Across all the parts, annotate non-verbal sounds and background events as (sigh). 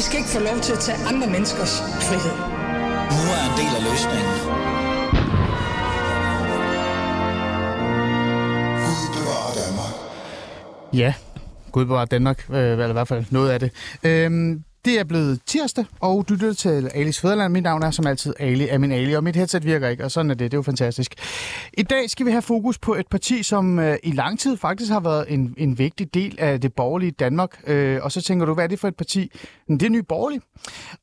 I skal ikke få lov til at tage andre menneskers frihed. Nu er en del af løsningen. Ja, Gud bevarer Danmark, øh, eller i hvert fald noget af det. Øhm, det er blevet tirsdag, og du lytter til Alis Fæderland. Mit navn er som altid Ali af min Ali, og mit headset virker ikke, og sådan er det. Det er jo fantastisk. I dag skal vi have fokus på et parti, som øh, i lang tid faktisk har været en, en vigtig del af det borgerlige Danmark. Øh, og så tænker du, hvad er det for et parti? Det er Nye Borgerlige.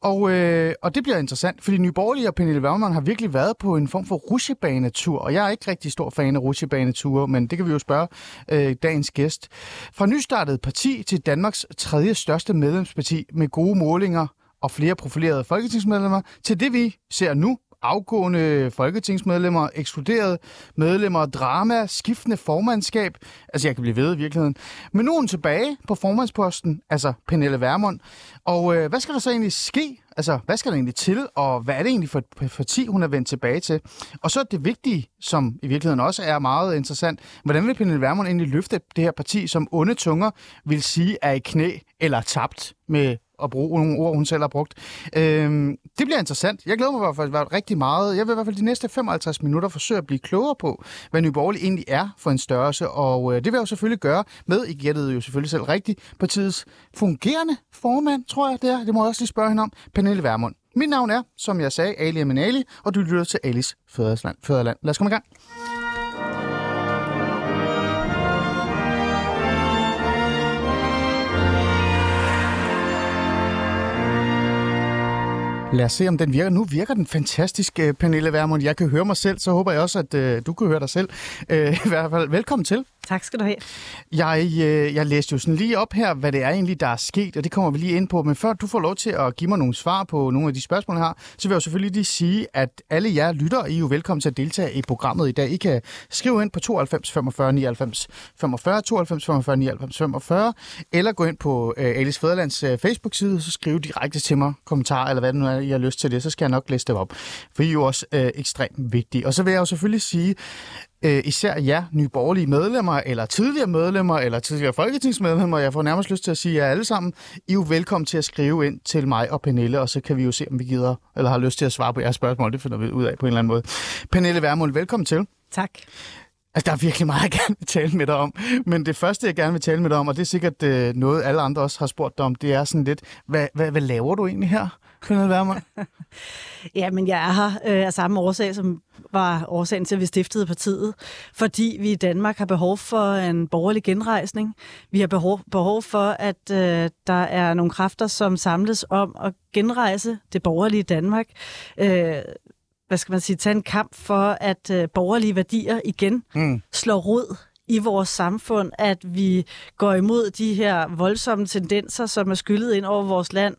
Og, øh, og det bliver interessant, fordi Nye Borgerlige og Pernille Wermann har virkelig været på en form for rusjebanetur, og jeg er ikke rigtig stor fan af rusjebaneture, men det kan vi jo spørge øh, dagens gæst. Fra nystartet parti til Danmarks tredje største medlemsparti med gode målinger og flere profilerede folketingsmedlemmer, til det vi ser nu, afgående folketingsmedlemmer, ekskluderet medlemmer, drama, skiftende formandskab. Altså, jeg kan blive ved i virkeligheden. Men nu er hun tilbage på formandsposten, altså Pernille Vermund. Og øh, hvad skal der så egentlig ske? Altså, hvad skal der egentlig til, og hvad er det egentlig for et parti, hun er vendt tilbage til? Og så det vigtige, som i virkeligheden også er meget interessant, hvordan vil Pernille Vermund egentlig løfte det her parti, som onde tunger vil sige er i knæ eller tabt med at bruge nogle ord, hun selv har brugt. Øhm, det bliver interessant. Jeg glæder mig i hvert fald rigtig meget. Jeg vil i hvert fald de næste 55 minutter forsøge at blive klogere på, hvad Nye Borgerlige egentlig er for en størrelse, og øh, det vil jeg jo selvfølgelig gøre med, I gættede jo selvfølgelig selv rigtigt, partiets fungerende formand, tror jeg det er. Det må jeg også lige spørge hende om. Pernille Vermund. Mit navn er, som jeg sagde, Ali Aminali, og du lytter til Alice Fæderland. Lad os komme i gang. Lad os se, om den virker. Nu virker den fantastisk, øh, Pernille Vermund. Jeg kan høre mig selv, så håber jeg også, at uh, du kan høre dig selv. Uh, (laughs) I hvert fald, velkommen til. Tak skal du have. Jeg, øh, jeg læste jo sådan lige op her, hvad det er egentlig, der er sket, og det kommer vi lige ind på. Men før du får lov til at give mig nogle svar på nogle af de spørgsmål, jeg har, så vil jeg jo selvfølgelig lige sige, at alle jer lytter, I er jo velkommen til at deltage i programmet i dag. I kan skrive ind på 92 45 99 45, 92 45 99 45, eller gå ind på øh, Alice Fæderlands øh, Facebook-side, så skrive direkte til mig kommentarer, eller hvad det nu er, Har lyst til det, så skal jeg nok læse det op. For I er jo også øh, ekstremt vigtige. Og så vil jeg jo selvfølgelig sige, øh, især jer nye borgerlige medlemmer, eller tidligere medlemmer, eller tidligere folketingsmedlemmer, jeg får nærmest lyst til at sige jer alle sammen, I er jo velkommen til at skrive ind til mig og Pernille, og så kan vi jo se, om vi gider, eller har lyst til at svare på jeres spørgsmål. Det finder vi ud af på en eller anden måde. Pernille Værmund, velkommen til. Tak. Altså, der er virkelig meget, jeg gerne vil tale med dig om. Men det første, jeg gerne vil tale med dig om, og det er sikkert øh, noget, alle andre også har spurgt dig om, det er sådan lidt, hvad, hvad, hvad laver du egentlig her? Pernille Vermund? (laughs) ja, men jeg er her øh, af samme årsag, som var årsagen til, at vi stiftede partiet. Fordi vi i Danmark har behov for en borgerlig genrejsning. Vi har behov, behov for, at øh, der er nogle kræfter, som samles om at genrejse det borgerlige Danmark. Øh, hvad skal man sige, tage en kamp for, at øh, borgerlige værdier igen mm. slår rod i vores samfund, at vi går imod de her voldsomme tendenser, som er skyllet ind over vores land.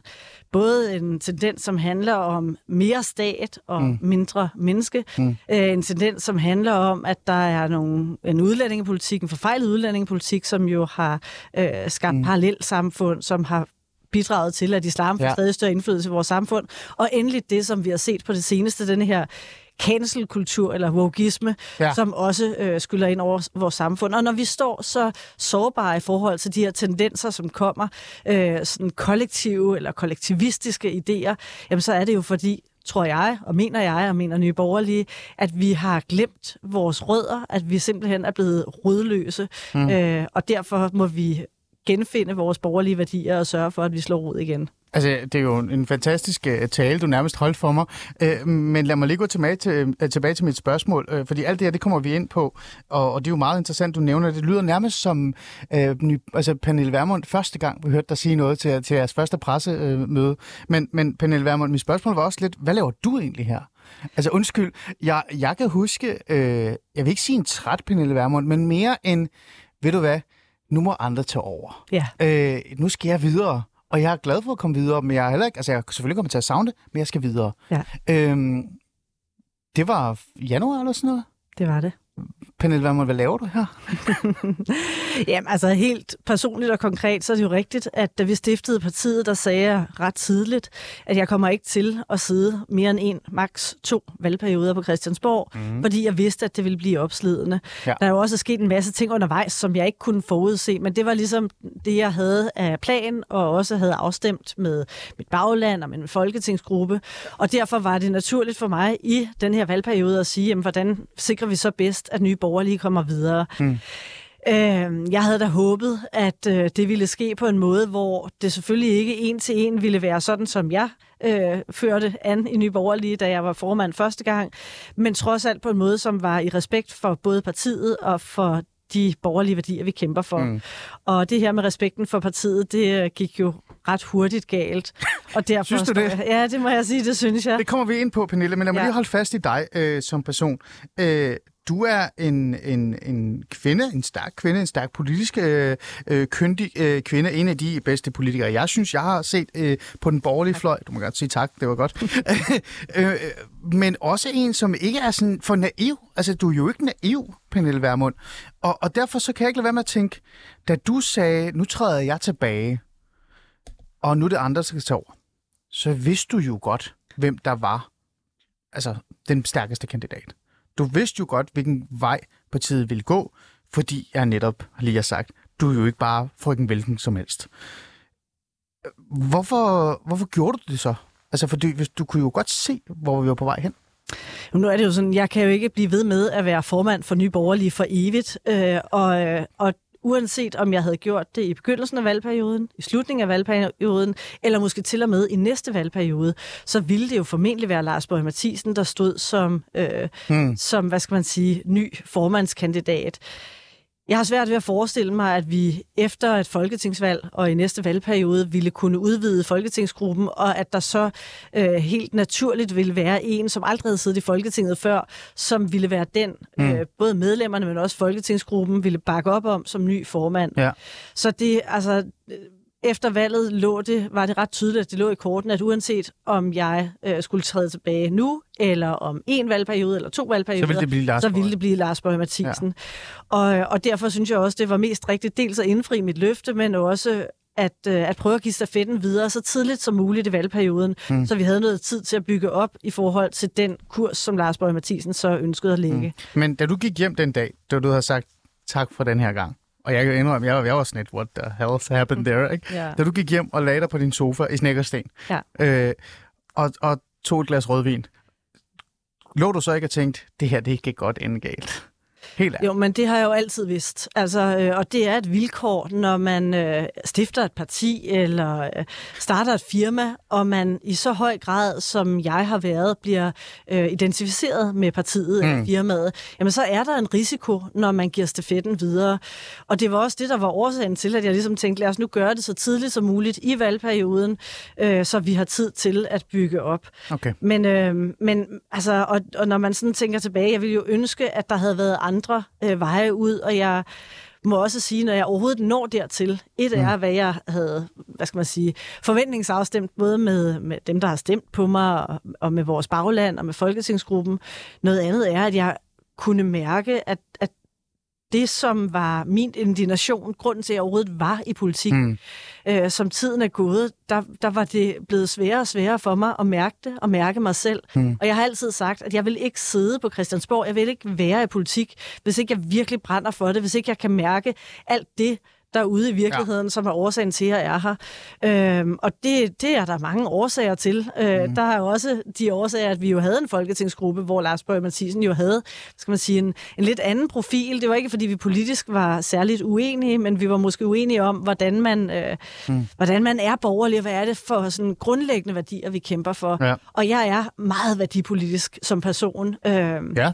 Både en tendens, som handler om mere stat og mm. mindre menneske. Mm. Øh, en tendens, som handler om, at der er nogle, en udlændingepolitik, en forfejlet udlændingepolitik, som jo har øh, skabt mm. parallelt samfund, som har bidraget til, at islam får ja. stadig større indflydelse i vores samfund. Og endelig det, som vi har set på det seneste, denne her cancelkultur eller wokeisme, ja. som også øh, skylder ind over vores samfund. Og når vi står så sårbare i forhold til de her tendenser, som kommer, øh, sådan kollektive eller kollektivistiske idéer, jamen så er det jo fordi, tror jeg, og mener jeg, og mener Nye Borgerlige, at vi har glemt vores rødder, at vi simpelthen er blevet rødløse, mm. øh, og derfor må vi genfinde vores borgerlige værdier og sørge for, at vi slår rod igen. Altså, det er jo en fantastisk øh, tale, du nærmest holdt for mig. Øh, men lad mig lige gå tilbage til, øh, tilbage til mit spørgsmål, fordi alt det her, det kommer vi ind på, og, det er jo meget interessant, du nævner. Det lyder nærmest som uh, altså Pernille Vermund første gang, vi hørte dig sige noget til, til jeres første pressemøde. Men, men Pernille Vermund, mit spørgsmål var også lidt, hvad laver du egentlig her? Altså undskyld, jeg, jeg kan huske, øh, jeg vil ikke sige en træt Pernille Vermund, men mere en, ved du hvad, nu må andre tage over. Ja. Øh, nu skal jeg videre. Og jeg er glad for at komme videre, men jeg er heller ikke, altså jeg er selvfølgelig kommer til at savne det, men jeg skal videre. Ja. Øhm, det var januar eller sådan noget? Det var det. Pernille Vermund, hvad laver du her? (laughs) Jamen, altså helt personligt og konkret, så er det jo rigtigt, at da vi stiftede partiet, der sagde jeg ret tidligt, at jeg kommer ikke til at sidde mere end en, maks to valgperioder på Christiansborg, mm. fordi jeg vidste, at det ville blive opslidende. Ja. Der er jo også sket en masse ting undervejs, som jeg ikke kunne forudse, men det var ligesom det, jeg havde af plan, og også havde afstemt med mit bagland og min folketingsgruppe. Og derfor var det naturligt for mig i den her valgperiode at sige, jamen, hvordan sikrer vi så bedst, at nye borgerlige kommer videre. Mm. Øh, jeg havde da håbet, at øh, det ville ske på en måde, hvor det selvfølgelig ikke en til en ville være sådan, som jeg øh, førte an i Nye Borgerlige, da jeg var formand første gang, men trods alt på en måde, som var i respekt for både partiet og for de borgerlige værdier, vi kæmper for. Mm. Og det her med respekten for partiet, det øh, gik jo ret hurtigt galt. Og (laughs) derfor synes du det? ja, det må jeg sige, det synes jeg. Det kommer vi ind på, Pernille, men lad mig ja. lige holde fast i dig øh, som person. Øh, du er en, en, en kvinde, en stærk kvinde, en stærk politisk øh, øh, kyndig øh, kvinde, en af de bedste politikere, jeg synes, jeg har set øh, på den borgerlige fløj. Du må godt sige tak, det var godt. (laughs) øh, men også en, som ikke er sådan for naiv. Altså, du er jo ikke naiv, Pernille Vermund. Og, og derfor så kan jeg ikke lade være med at tænke, da du sagde, nu træder jeg tilbage, og nu er det andre, der skal tage over, så vidste du jo godt, hvem der var altså, den stærkeste kandidat. Du vidste jo godt, hvilken vej partiet ville gå, fordi jeg netop lige har sagt, du er jo ikke bare frygten hvilken som helst. Hvorfor, hvorfor gjorde du det så? Altså, fordi hvis, du kunne jo godt se, hvor vi var på vej hen. Nu er det jo sådan, jeg kan jo ikke blive ved med at være formand for Nye Borgerlige for evigt, øh, og, øh, og uanset om jeg havde gjort det i begyndelsen af valgperioden, i slutningen af valgperioden, eller måske til og med i næste valgperiode, så ville det jo formentlig være Lars Borg Mathisen, der stod som, øh, hmm. som, hvad skal man sige, ny formandskandidat. Jeg har svært ved at forestille mig, at vi efter et folketingsvalg og i næste valgperiode ville kunne udvide folketingsgruppen, og at der så øh, helt naturligt ville være en, som aldrig havde siddet i Folketinget før, som ville være den, mm. øh, både medlemmerne, men også folketingsgruppen ville bakke op om som ny formand. Ja. Så det, altså efter valget lå det, var det ret tydeligt, at det lå i korten, at uanset om jeg øh, skulle træde tilbage nu, eller om en valgperiode, eller to valgperioder, så ville det blive Lars, så ville det blive Lars Bøge Mathisen. Ja. Og, og derfor synes jeg også, det var mest rigtigt dels at indfri mit løfte, men også at, øh, at prøve at give stafetten videre så tidligt som muligt i valgperioden, mm. så vi havde noget tid til at bygge op i forhold til den kurs, som Lars Bøge Mathisen så ønskede at lægge. Mm. Men da du gik hjem den dag, da du havde sagt tak for den her gang, og jeg kan indrømme, jeg, jeg var sådan et, what the hell happened there, ikke? Yeah. Da du gik hjem og lagde dig på din sofa i Snækkersten, ja. øh, og, og tog et glas rødvin, lå du så ikke og tænkte, det her, det kan godt ende galt? Helt Jo, men det har jeg jo altid vidst. Altså, øh, og det er et vilkår, når man øh, stifter et parti eller øh, starter et firma, og man i så høj grad, som jeg har været, bliver øh, identificeret med partiet mm. eller firmaet, jamen så er der en risiko, når man giver stafetten videre. Og det var også det, der var årsagen til, at jeg ligesom tænkte, lad os nu gøre det så tidligt som muligt i valgperioden, øh, så vi har tid til at bygge op. Okay. Men, øh, men altså, og, og når man sådan tænker tilbage, jeg ville jo ønske, at der havde været andre andre øh, veje ud, og jeg må også sige, når jeg overhovedet når dertil, et er, mm. hvad jeg havde, hvad skal man sige, forventningsafstemt, både med, med dem, der har stemt på mig, og, og med vores bagland, og med Folketingsgruppen. Noget andet er, at jeg kunne mærke, at, at det, som var min indignation, grunden til, at jeg overhovedet var i politik, mm. øh, som tiden er gået, der, der var det blevet sværere og sværere for mig at mærke det, og mærke mig selv. Mm. Og jeg har altid sagt, at jeg vil ikke sidde på Christiansborg, jeg vil ikke være i politik, hvis ikke jeg virkelig brænder for det, hvis ikke jeg kan mærke alt det, derude i virkeligheden, ja. som er årsagen til, at jeg er her. Øhm, og det, det er der mange årsager til. Øh, mm. Der er også de årsager, at vi jo havde en folketingsgruppe, hvor Lars Bøge Mathisen jo havde, skal man sige, en, en lidt anden profil. Det var ikke, fordi vi politisk var særligt uenige, men vi var måske uenige om, hvordan man, øh, mm. hvordan man er borgerlig, og hvad er det for sådan grundlæggende værdier, vi kæmper for. Ja. Og jeg er meget værdipolitisk som person. Øh, ja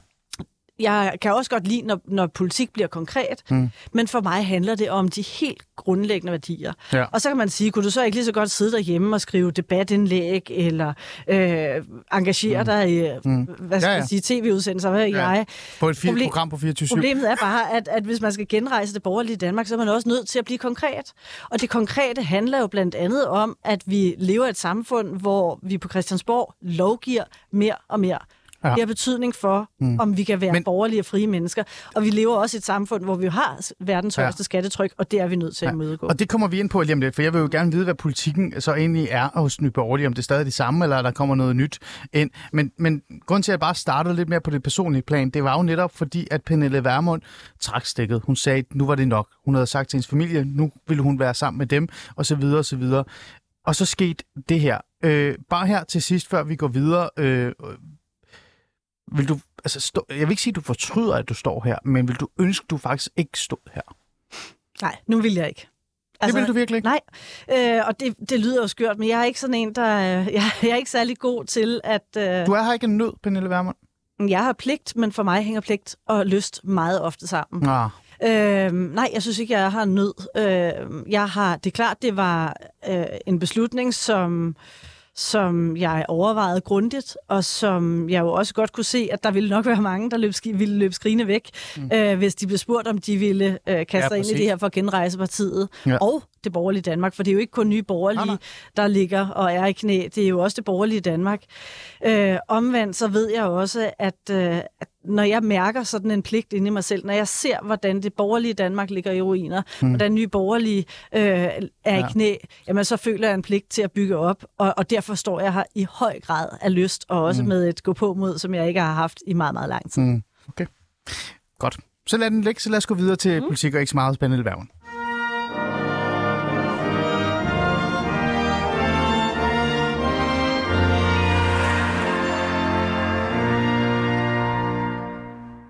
jeg kan også godt lide, når, når politik bliver konkret, mm. men for mig handler det om de helt grundlæggende værdier. Ja. Og så kan man sige, kunne du så ikke lige så godt sidde derhjemme og skrive debatindlæg, eller øh, engagere mm. dig i mm. hvad skal ja, ja. sige, tv-udsendelser, hvad ja. jeg. På et Problem, program på 24 Problemet er bare, at, at hvis man skal genrejse det borgerlige Danmark, så er man også nødt til at blive konkret. Og det konkrete handler jo blandt andet om, at vi lever i et samfund, hvor vi på Christiansborg lovgiver mere og mere Ja. Det har betydning for, mm. om vi kan være Men... borgerlige og frie mennesker. Og vi lever også i et samfund, hvor vi har verdens højeste ja. skattetryk, og det er vi nødt til ja. at mødegå. Og det kommer vi ind på lige om lidt, for jeg vil jo gerne vide, hvad politikken så egentlig er hos Nye Borgerlige, om det er stadig det samme, eller der kommer noget nyt ind. Men, men grund til, at jeg bare startede lidt mere på det personlige plan, det var jo netop fordi, at Pernille Vermund trak stikket. Hun sagde, at nu var det nok. Hun havde sagt til hendes familie, nu ville hun være sammen med dem, og så videre, og så videre. Og så skete det her. Øh, bare her til sidst, før vi går videre. Øh, vil du, altså stå, jeg vil ikke sige, at du fortryder, at du står her, men vil du ønske, at du faktisk ikke stod her? Nej, nu vil jeg ikke. Altså, det vil du virkelig ikke? Nej, øh, og det, det lyder jo skørt, men jeg er ikke sådan en, der... (laughs) Jeg, jeg er ikke særlig god til at... Øh... Du er her ikke en nød, Pernille Vermund? Jeg har pligt, men for mig hænger pligt og lyst meget ofte sammen. Ah. Øh, nej, jeg synes ikke, jeg har nød. Øh, jeg har, det er klart, det var øh, en beslutning, som som jeg overvejede grundigt, og som jeg jo også godt kunne se, at der ville nok være mange, der løb, ville løbe skrigende væk, mm. øh, hvis de blev spurgt, om de ville øh, kaste ja, ind i det her for at genrejse partiet. Ja. Og det borgerlige Danmark, for det er jo ikke kun nye borgerlige, nej, nej. der ligger og er i knæ. Det er jo også det borgerlige Danmark. Øh, omvendt så ved jeg også, at, øh, at når jeg mærker sådan en pligt inde i mig selv, når jeg ser, hvordan det borgerlige Danmark ligger i ruiner, mm. hvordan nye borgerlige øh, er ja. i knæ, jamen så føler jeg en pligt til at bygge op, og, og derfor står jeg her i høj grad af lyst, og også mm. med et gå på mod, som jeg ikke har haft i meget, meget lang tid. Mm. Okay, godt. Så lad den ligge, så lad os gå videre til mm. politik og ikke så meget spændende værven.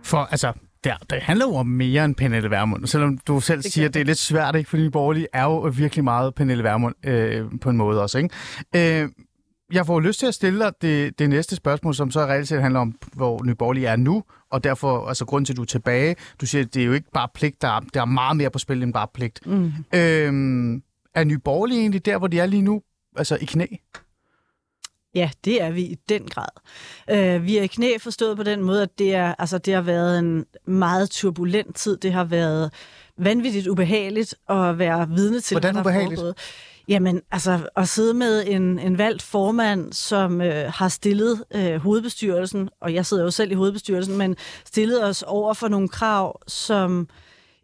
For altså, der, det handler jo om mere end Pernille Vermund. Selvom du selv det siger, at det er lidt svært, ikke? fordi Borgerlige er jo virkelig meget Pernille Vermund øh, på en måde også. Ikke? Øh, jeg får lyst til at stille dig det, det næste spørgsmål, som så reelt set handler om, hvor Nye Borgerlige er nu, og derfor, altså grund til, at du er tilbage. Du siger, at det er jo ikke bare pligt, der er, der er meget mere på spil end bare pligt. Mm. Øh, er Nye Borgerlige egentlig der, hvor de er lige nu, altså i knæ? Ja, det er vi i den grad. Øh, vi er i knæ forstået på den måde, at det, er, altså, det har været en meget turbulent tid. Det har været vanvittigt ubehageligt at være vidne til, Hvordan hvad der ubehageligt? er Jamen, altså at sidde med en, en valgt formand, som øh, har stillet øh, hovedbestyrelsen, og jeg sidder jo selv i hovedbestyrelsen, men stillet os over for nogle krav, som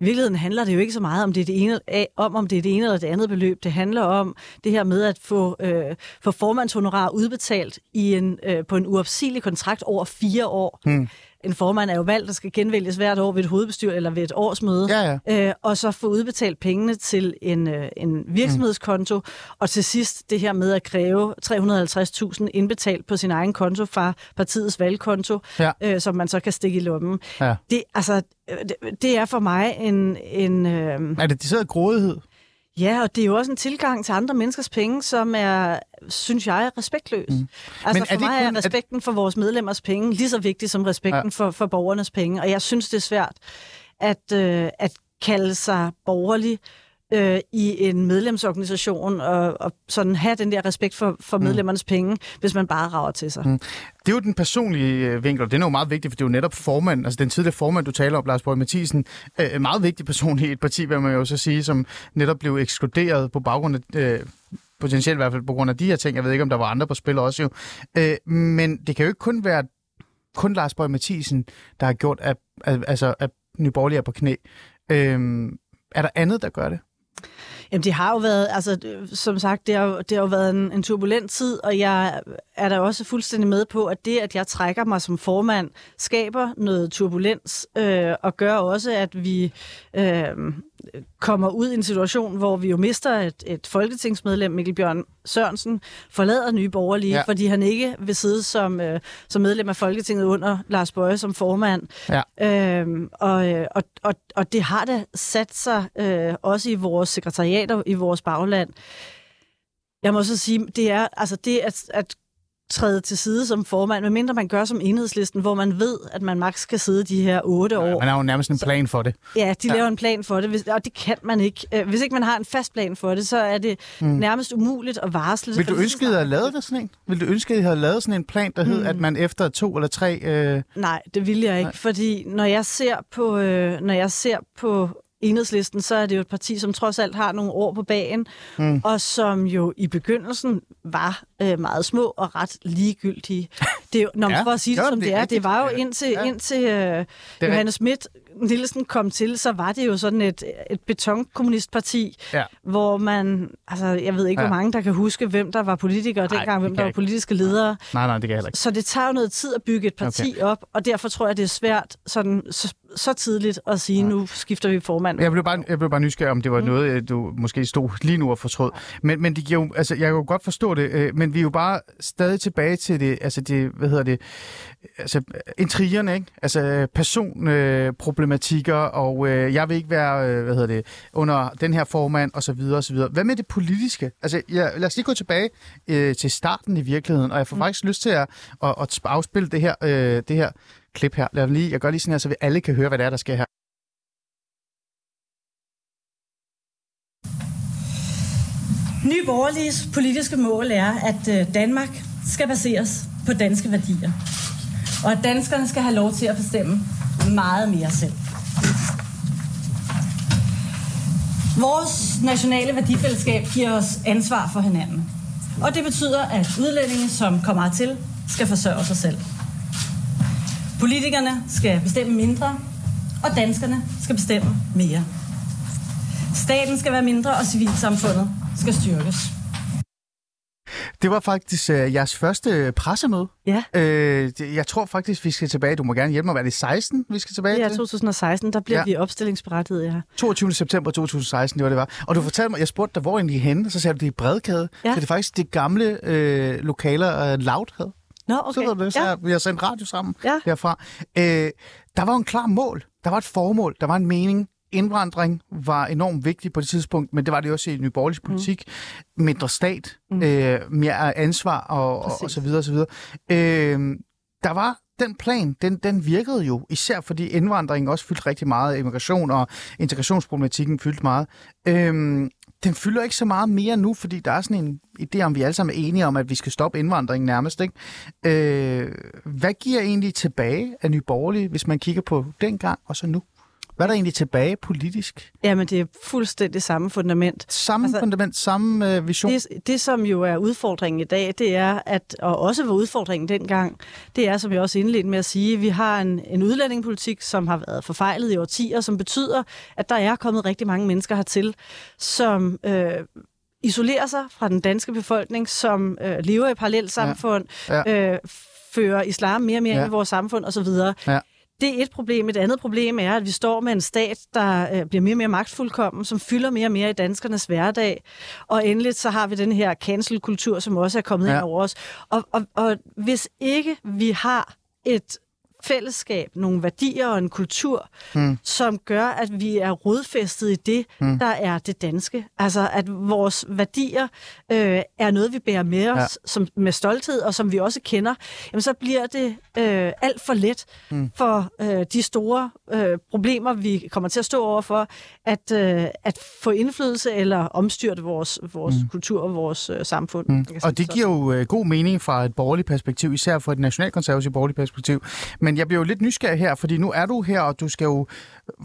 i virkeligheden handler det jo ikke så meget om det, er det ene, om, om det er det ene eller det andet beløb. Det handler om det her med at få, øh, få formandshonorar udbetalt i en, øh, på en uopsigelig kontrakt over fire år. Hmm en formand er jo valgt, der skal genvælges hvert år ved et hovedbestyr eller ved et årsmøde, ja, ja. Øh, og så få udbetalt pengene til en, øh, en virksomhedskonto, mm. og til sidst det her med at kræve 350.000 indbetalt på sin egen konto fra partiets valgkonto, ja. øh, som man så kan stikke i lommen. Ja. Det, altså, det, det er for mig en... en øh, er det sidder grådighed? Ja, og det er jo også en tilgang til andre menneskers penge, som er, synes jeg, respektløs. Mm. Altså Men er for mig kun, er respekten for vores medlemmers penge lige så vigtig som respekten ja. for, for borgernes penge. Og jeg synes, det er svært at, øh, at kalde sig borgerlig øh, i en medlemsorganisation og, og sådan have den der respekt for, for mm. medlemmernes mm. penge, hvis man bare rager til sig. Mm. Det er jo den personlige øh, vinkel, og det er jo meget vigtigt, for det er jo netop formand, altså den tidligere formand, du taler om, Lars Borg Mathisen, øh, meget vigtig person i et parti, vil man jo så sige, som netop blev ekskluderet på baggrund af... Øh, potentielt i hvert fald på grund af de her ting. Jeg ved ikke, om der var andre på spil også jo. Øh, men det kan jo ikke kun være kun Lars Borg Mathisen, der har gjort, at, at, altså, at Nye Borgerlige er på knæ. Øh, er der andet, der gør det? Jamen det har jo været, altså som sagt, det har, det har jo været en, en turbulent tid, og jeg er da også fuldstændig med på, at det, at jeg trækker mig som formand, skaber noget turbulens, øh, og gør også, at vi øh, kommer ud i en situation, hvor vi jo mister et, et folketingsmedlem, Mikkel Bjørn Sørensen, forlader Nye Borgerlige, ja. fordi han ikke vil sidde som, øh, som medlem af Folketinget under Lars Bøje som formand. Ja. Øhm, og, øh, og, og, og det har da sat sig øh, også i vores sekretariater, i vores bagland. Jeg må så sige, det er altså det at, at træde til side som formand, medmindre man gør som enhedslisten, hvor man ved, at man maks skal sidde de her otte år. Ja, man har jo nærmest en plan for det. Ja, de ja. laver en plan for det, og det kan man ikke. Øh, hvis ikke man har en fast plan for det, så er det mm. nærmest umuligt at varsle. Vil du ønske, at I havde lavet det sådan en? Vil du ønske, at I havde lavet sådan en plan, der mm. hed, at man efter to eller tre... Øh... Nej, det vil jeg ikke, Nej. fordi når jeg ser på, øh, når jeg ser på enhedslisten, så er det jo et parti, som trods alt har nogle år på bagen, mm. og som jo i begyndelsen var øh, meget små og ret ligegyldige. Det er jo, når man (laughs) Ja, for at sige det, var som det det er, det var jo indtil, Ja. indtil øh, Johannes Schmidt Nielsen kom til, så var det jo sådan et, et betonkommunistparti, Ja. hvor man, altså jeg ved ikke, Ja. hvor mange der kan huske, hvem der var politikere Nej, dengang, hvem der var ikke. politiske ledere. Nej, nej, det kan jeg heller ikke. Så det tager jo noget tid at bygge et parti okay. op, og derfor tror jeg, det er svært sådan, så, tidligt at sige, nu skifter vi formand. Jeg blev bare, jeg blev bare nysgerrig, om det var mm. noget, øh, du måske stod lige nu og fortrød. Men, men det giver jo, altså, jeg kan jo godt forstå det, øh, men vi er jo bare stadig tilbage til det, altså det, hvad hedder det, altså intrigerne, ikke? Altså personproblematikker, øh, og øh, jeg vil ikke være, øh, hvad hedder det, under den her formand, og så videre, og så videre. Hvad med det politiske? Altså, jeg, lad os lige gå tilbage øh, til starten i virkeligheden, og jeg får mm. faktisk lyst til at, at, at afspille det her, øh, det her klip her. Lad lige, jeg gør lige sådan her, så vi alle kan høre, hvad det er, der sker her. Nye Borgerliges politiske mål er, at øh, Danmark skal baseres på danske værdier. Og at danskerne skal have lov til at bestemme meget mere selv. Vores nationale værdifællesskab giver os ansvar for hinanden. Og det betyder, at udlændinge, som kommer til, skal forsørge sig selv. Politikerne skal bestemme mindre, og danskerne skal bestemme mere. Staten skal være mindre, og civilsamfundet skal styrkes. Det var faktisk øh, jeres første pressemøde. Ja. Øh, jeg tror faktisk, vi skal tilbage. Du må gerne hjælpe mig. Hvad er det 16, vi skal tilbage Det er til? 2016, der bliver Ja. ja. vi opstillingsberettiget, ja. 22. september 2016, det var det var. Og du fortalte mig, jeg spurgte dig, hvor I egentlig henne? Så sagde du, det er i Bredkade. Ja. Så det er faktisk det gamle øh, lokaler, øh, Loud havde. Nå, Så okay. du det, så ja. vi har sendt radio sammen Ja. derfra. Øh, der var en klar mål. Der var et formål. Der var en mening. Indvandring var enormt vigtig på det tidspunkt, men det var det også i Nye Borgerliges politik. Mm. Mindre stat, mm. øh, mere ansvar og, og, og så videre og så videre. Øh, der var den plan, den, den virkede jo, især fordi indvandringen også fyldte rigtig meget, immigration og integrationsproblematikken fyldte meget. Øhm, den fylder ikke så meget mere nu, fordi der er sådan en idé om, vi alle sammen er enige om, at vi skal stoppe indvandringen nærmest. Ikke? Øh, hvad giver egentlig tilbage af Nye Borgerlige, hvis man kigger på dengang og så nu? Hvad er der egentlig tilbage politisk? Jamen, det er fuldstændig samme fundament. Samme altså, fundament, samme øh, vision? Det, det, som jo er udfordringen i dag, det er, at, og også var udfordringen dengang, det er, som jeg også indledte med at sige, vi har en, en udlændingepolitik, som har været forfejlet i årtier, som betyder, at der er kommet rigtig mange mennesker hertil, som øh, isolerer sig fra den danske befolkning, som øh, lever i parallelsamfund, Ja. ja. øh, fører islam mere og mere Ja. ind i vores samfund osv. Ja. Det er et problem. Et andet problem er, at vi står med en stat, der øh, bliver mere og mere magtfuldkommen, som fylder mere og mere i danskernes hverdag. Og endelig så har vi den her cancel-kultur, som også er kommet ja. ind over os. Og, og, og hvis ikke vi har et fællesskab, nogle værdier og en kultur, mm. som gør, at vi er rodfæstet i det, mm. der er det danske. Altså, at vores værdier øh, er noget, vi bærer med os Ja. som, med stolthed, og som vi også kender, jamen så bliver det øh, alt for let mm. for øh, de store øh, problemer, vi kommer til at stå overfor, at, øh, at få indflydelse eller omstyrte vores, vores mm. kultur og vores øh, samfund. Mm. Og det giver jo øh, god mening fra et borgerligt perspektiv, især fra et nationalkonservativt borgerligt perspektiv. Men jeg bliver jo lidt nysgerrig her, fordi nu er du her, og du skal jo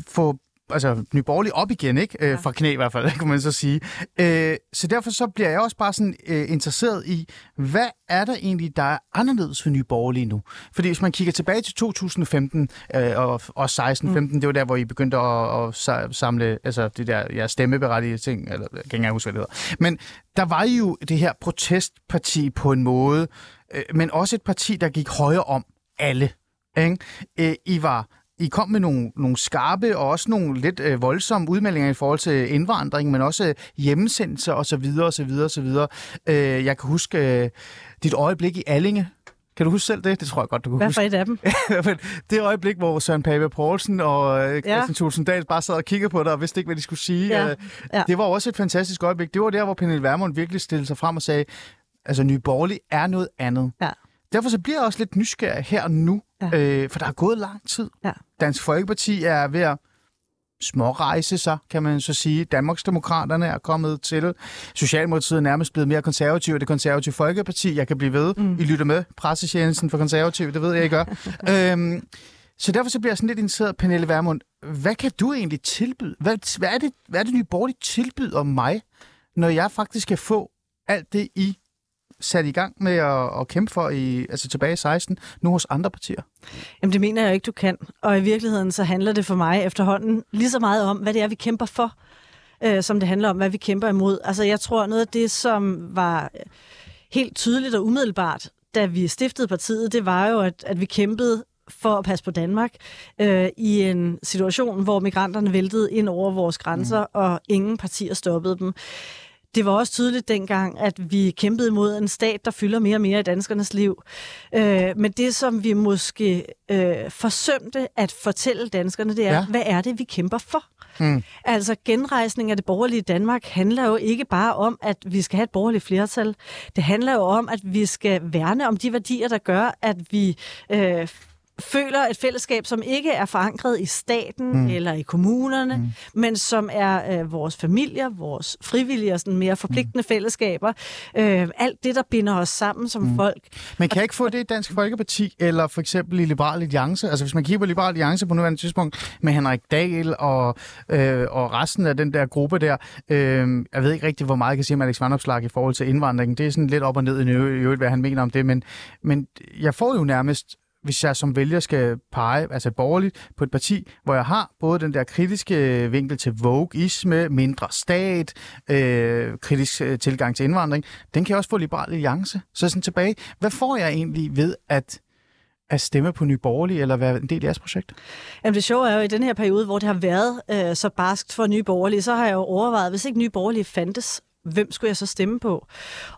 få altså, Nye Borgerlige op igen, ikke? Øh, fra knæ i hvert fald, (laughs) kan man så sige. Øh, så derfor så bliver jeg også bare sådan øh, interesseret i, hvad er der egentlig, der er anderledes ved Nye Borgerlige nu? Fordi hvis man kigger tilbage til 2015 øh, og, og 16-15, mm. det var der, hvor I begyndte at, at sa- samle altså, det der ja, stemmeberettigede ting, eller jeg kan ikke huske, hvad det hedder. Men der var jo det her protestparti på en måde, øh, men også et parti, der gik højere om alle. Ikke? Øh, I var I kom med nogle, nogle skarpe og også nogle lidt øh, voldsomme udmeldinger i forhold til indvandring, men også øh, hjemsendelse og så videre og så videre og så videre. Øh, jeg kan huske øh, dit øjeblik i Allinge. Kan du huske selv det? Det tror jeg godt, du kan Hvad huske. for et af dem? (laughs) Det øjeblik, hvor Søren Pape Poulsen og øh, Christian Ja. Thulesen Dahl bare sad og kiggede på dig og vidste ikke, hvad de skulle sige. Ja. Øh, Ja. Det var også et fantastisk øjeblik. Det var der, hvor Pernille Vermund virkelig stillede sig frem og sagde, altså Nye Borgerlige er noget andet. Ja. Derfor så bliver jeg også lidt nysgerrig her og nu, Ja. øh, for der er gået lang tid. Ja. Dansk Folkeparti er ved at smårejse sig, kan man så sige. Danmarksdemokraterne er kommet til. Socialdemokratiet er nærmest blevet mere konservativ, og det konservative Folkeparti, jeg kan blive ved. Mm. I lytter med, pressetjenesten for konservativ, det ved jeg, I gør. (laughs) øhm, Så derfor så bliver jeg sådan lidt interesseret, Pernille Vermund. Hvad kan du egentlig tilbyde? Hvad, hvad, er, det, hvad er det nye borgerlige tilbyder mig, når jeg faktisk kan få alt det, I sat i gang med at, at kæmpe for i, altså tilbage i 16, nu hos andre partier? Jamen det mener jeg ikke, du kan. Og i virkeligheden så handler det for mig efterhånden lige så meget om, hvad det er, vi kæmper for, øh, som det handler om, hvad vi kæmper imod. Altså jeg tror, noget af det, som var helt tydeligt og umiddelbart, da vi stiftede partiet, det var jo, at, at vi kæmpede for at passe på Danmark øh, i en situation, hvor migranterne væltede ind over vores grænser, mm. og ingen partier stoppede dem. Det var også tydeligt dengang, at vi kæmpede mod en stat, der fylder mere og mere i danskernes liv. Øh, men det, som vi måske øh, forsømte at fortælle danskerne, det er, ja. hvad er det, vi kæmper for? Mm. Altså genrejsning af det borgerlige Danmark handler jo ikke bare om, at vi skal have et borgerligt flertal. Det handler jo om, at vi skal værne om de værdier, der gør, at vi øh, føler et fællesskab, som ikke er forankret i staten mm. eller i kommunerne, mm. men som er øh, vores familier, vores frivillige og sådan mere forpligtende mm. fællesskaber. Øh, alt det, der binder os sammen som mm. folk. Men kan jeg ikke få det i Dansk Folkeparti, eller for eksempel i Liberal Alliance? Altså hvis man kigger på Liberal Alliance på nuværende tidspunkt, med Henrik Dahl og, øh, og resten af den der gruppe der, øh, jeg ved ikke rigtig, hvor meget jeg kan sige om Alex Vandopslag i forhold til indvandringen. Det er sådan lidt op og ned i øvrigt, hvad han mener om det, men, men jeg får jo nærmest hvis jeg som vælger skal pege, altså borgerligt, på et parti, hvor jeg har både den der kritiske vinkel til vogueisme, mindre stat, øh, kritisk øh, tilgang til indvandring, den kan jeg også få liberal alliance. Så sådan tilbage, hvad får jeg egentlig ved at at stemme på Nye Borgerlige, eller være en del af jeres projekt? Jamen det sjove er jo, at i den her periode, hvor det har været øh, så barskt for Nye Borgerlige, så har jeg jo overvejet, hvis ikke Nye Borgerlige fandtes, hvem skulle jeg så stemme på?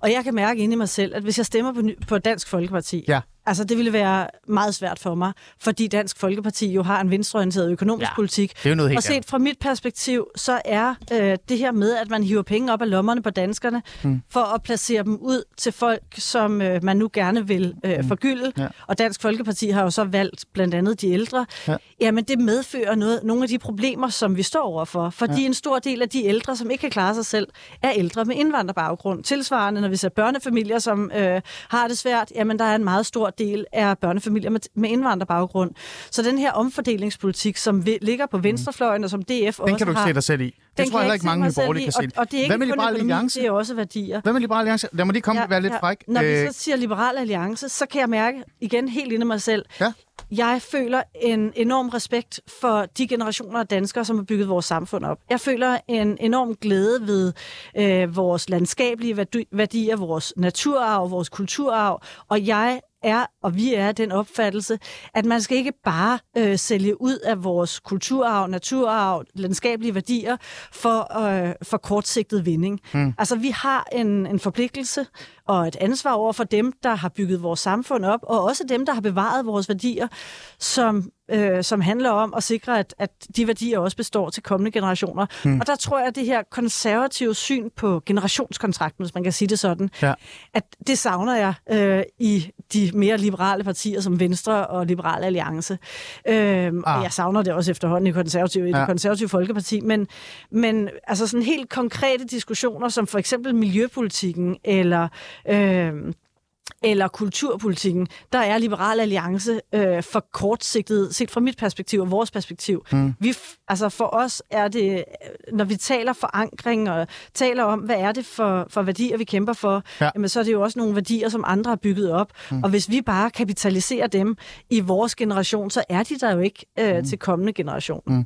Og jeg kan mærke inde i mig selv, at hvis jeg stemmer på, på Dansk Folkeparti, ja. Altså, det ville være meget svært for mig, fordi Dansk Folkeparti jo har en venstreorienteret økonomisk ja, politik. Det er jo noget helt og set fra mit perspektiv, så er øh, det her med, at man hiver penge op af lommerne på danskerne, hmm. for at placere dem ud til folk, som øh, man nu gerne vil øh, hmm. forgylde. Ja. Og Dansk Folkeparti har jo så valgt blandt andet de ældre. Ja. Jamen, det medfører noget, nogle af de problemer, som vi står overfor. Fordi ja. en stor del af de ældre, som ikke kan klare sig selv, er ældre med indvandrerbaggrund. Tilsvarende, når vi ser børnefamilier, som øh, har det svært, jamen der er en meget stor del er børnefamilier med, med indvandrerbaggrund. Så den her omfordelingspolitik, som vi, ligger på venstrefløjen, og som DF den også Den kan du ikke se dig selv i. Det den tror jeg heller ikke mange borgerlige kan se. Og, og det er ikke Hvad med Liberal Alliance? Det er også værdier. Hvad med Liberal Alliance? Lad mig lige komme ja, være lidt ja. fræk. Når vi så øh, siger Liberal Alliance, så kan jeg mærke igen helt inde i mig selv, ja. Jeg føler en enorm respekt for de generationer af danskere, som har bygget vores samfund op. Jeg føler en enorm glæde ved øh, vores landskabelige værdier, vores naturarv, vores kulturarv, og jeg er, og vi er den opfattelse, at man skal ikke bare øh, sælge ud af vores kulturarv, naturarv, landskabelige værdier for, øh, for kortsigtet vinding. Mm. Altså, vi har en, en forpligtelse og et ansvar over for dem, der har bygget vores samfund op, og også dem, der har bevaret vores værdier, som øh, som handler om at sikre, at, at de værdier også består til kommende generationer. Mm. Og der tror jeg, at det her konservative syn på generationskontrakten, hvis man kan sige det sådan, ja. at det savner jeg øh, i de mere liberale partier som Venstre og Liberale Alliance. Øh, ah. Og jeg savner det også efterhånden i, konservative, i ja. det konservative Folkeparti. Men, men altså sådan helt konkrete diskussioner, som for eksempel miljøpolitikken eller... Øh, eller kulturpolitikken, der er Liberal Alliance øh, for kortsigtet, set fra mit perspektiv og vores perspektiv. Mm. Vi, altså for os er det, når vi taler forankring og taler om, hvad er det for, for værdier, vi kæmper for, ja. jamen, så er det jo også nogle værdier, som andre har bygget op. Mm. Og hvis vi bare kapitaliserer dem i vores generation, så er de der jo ikke øh, mm. til kommende generation. Mm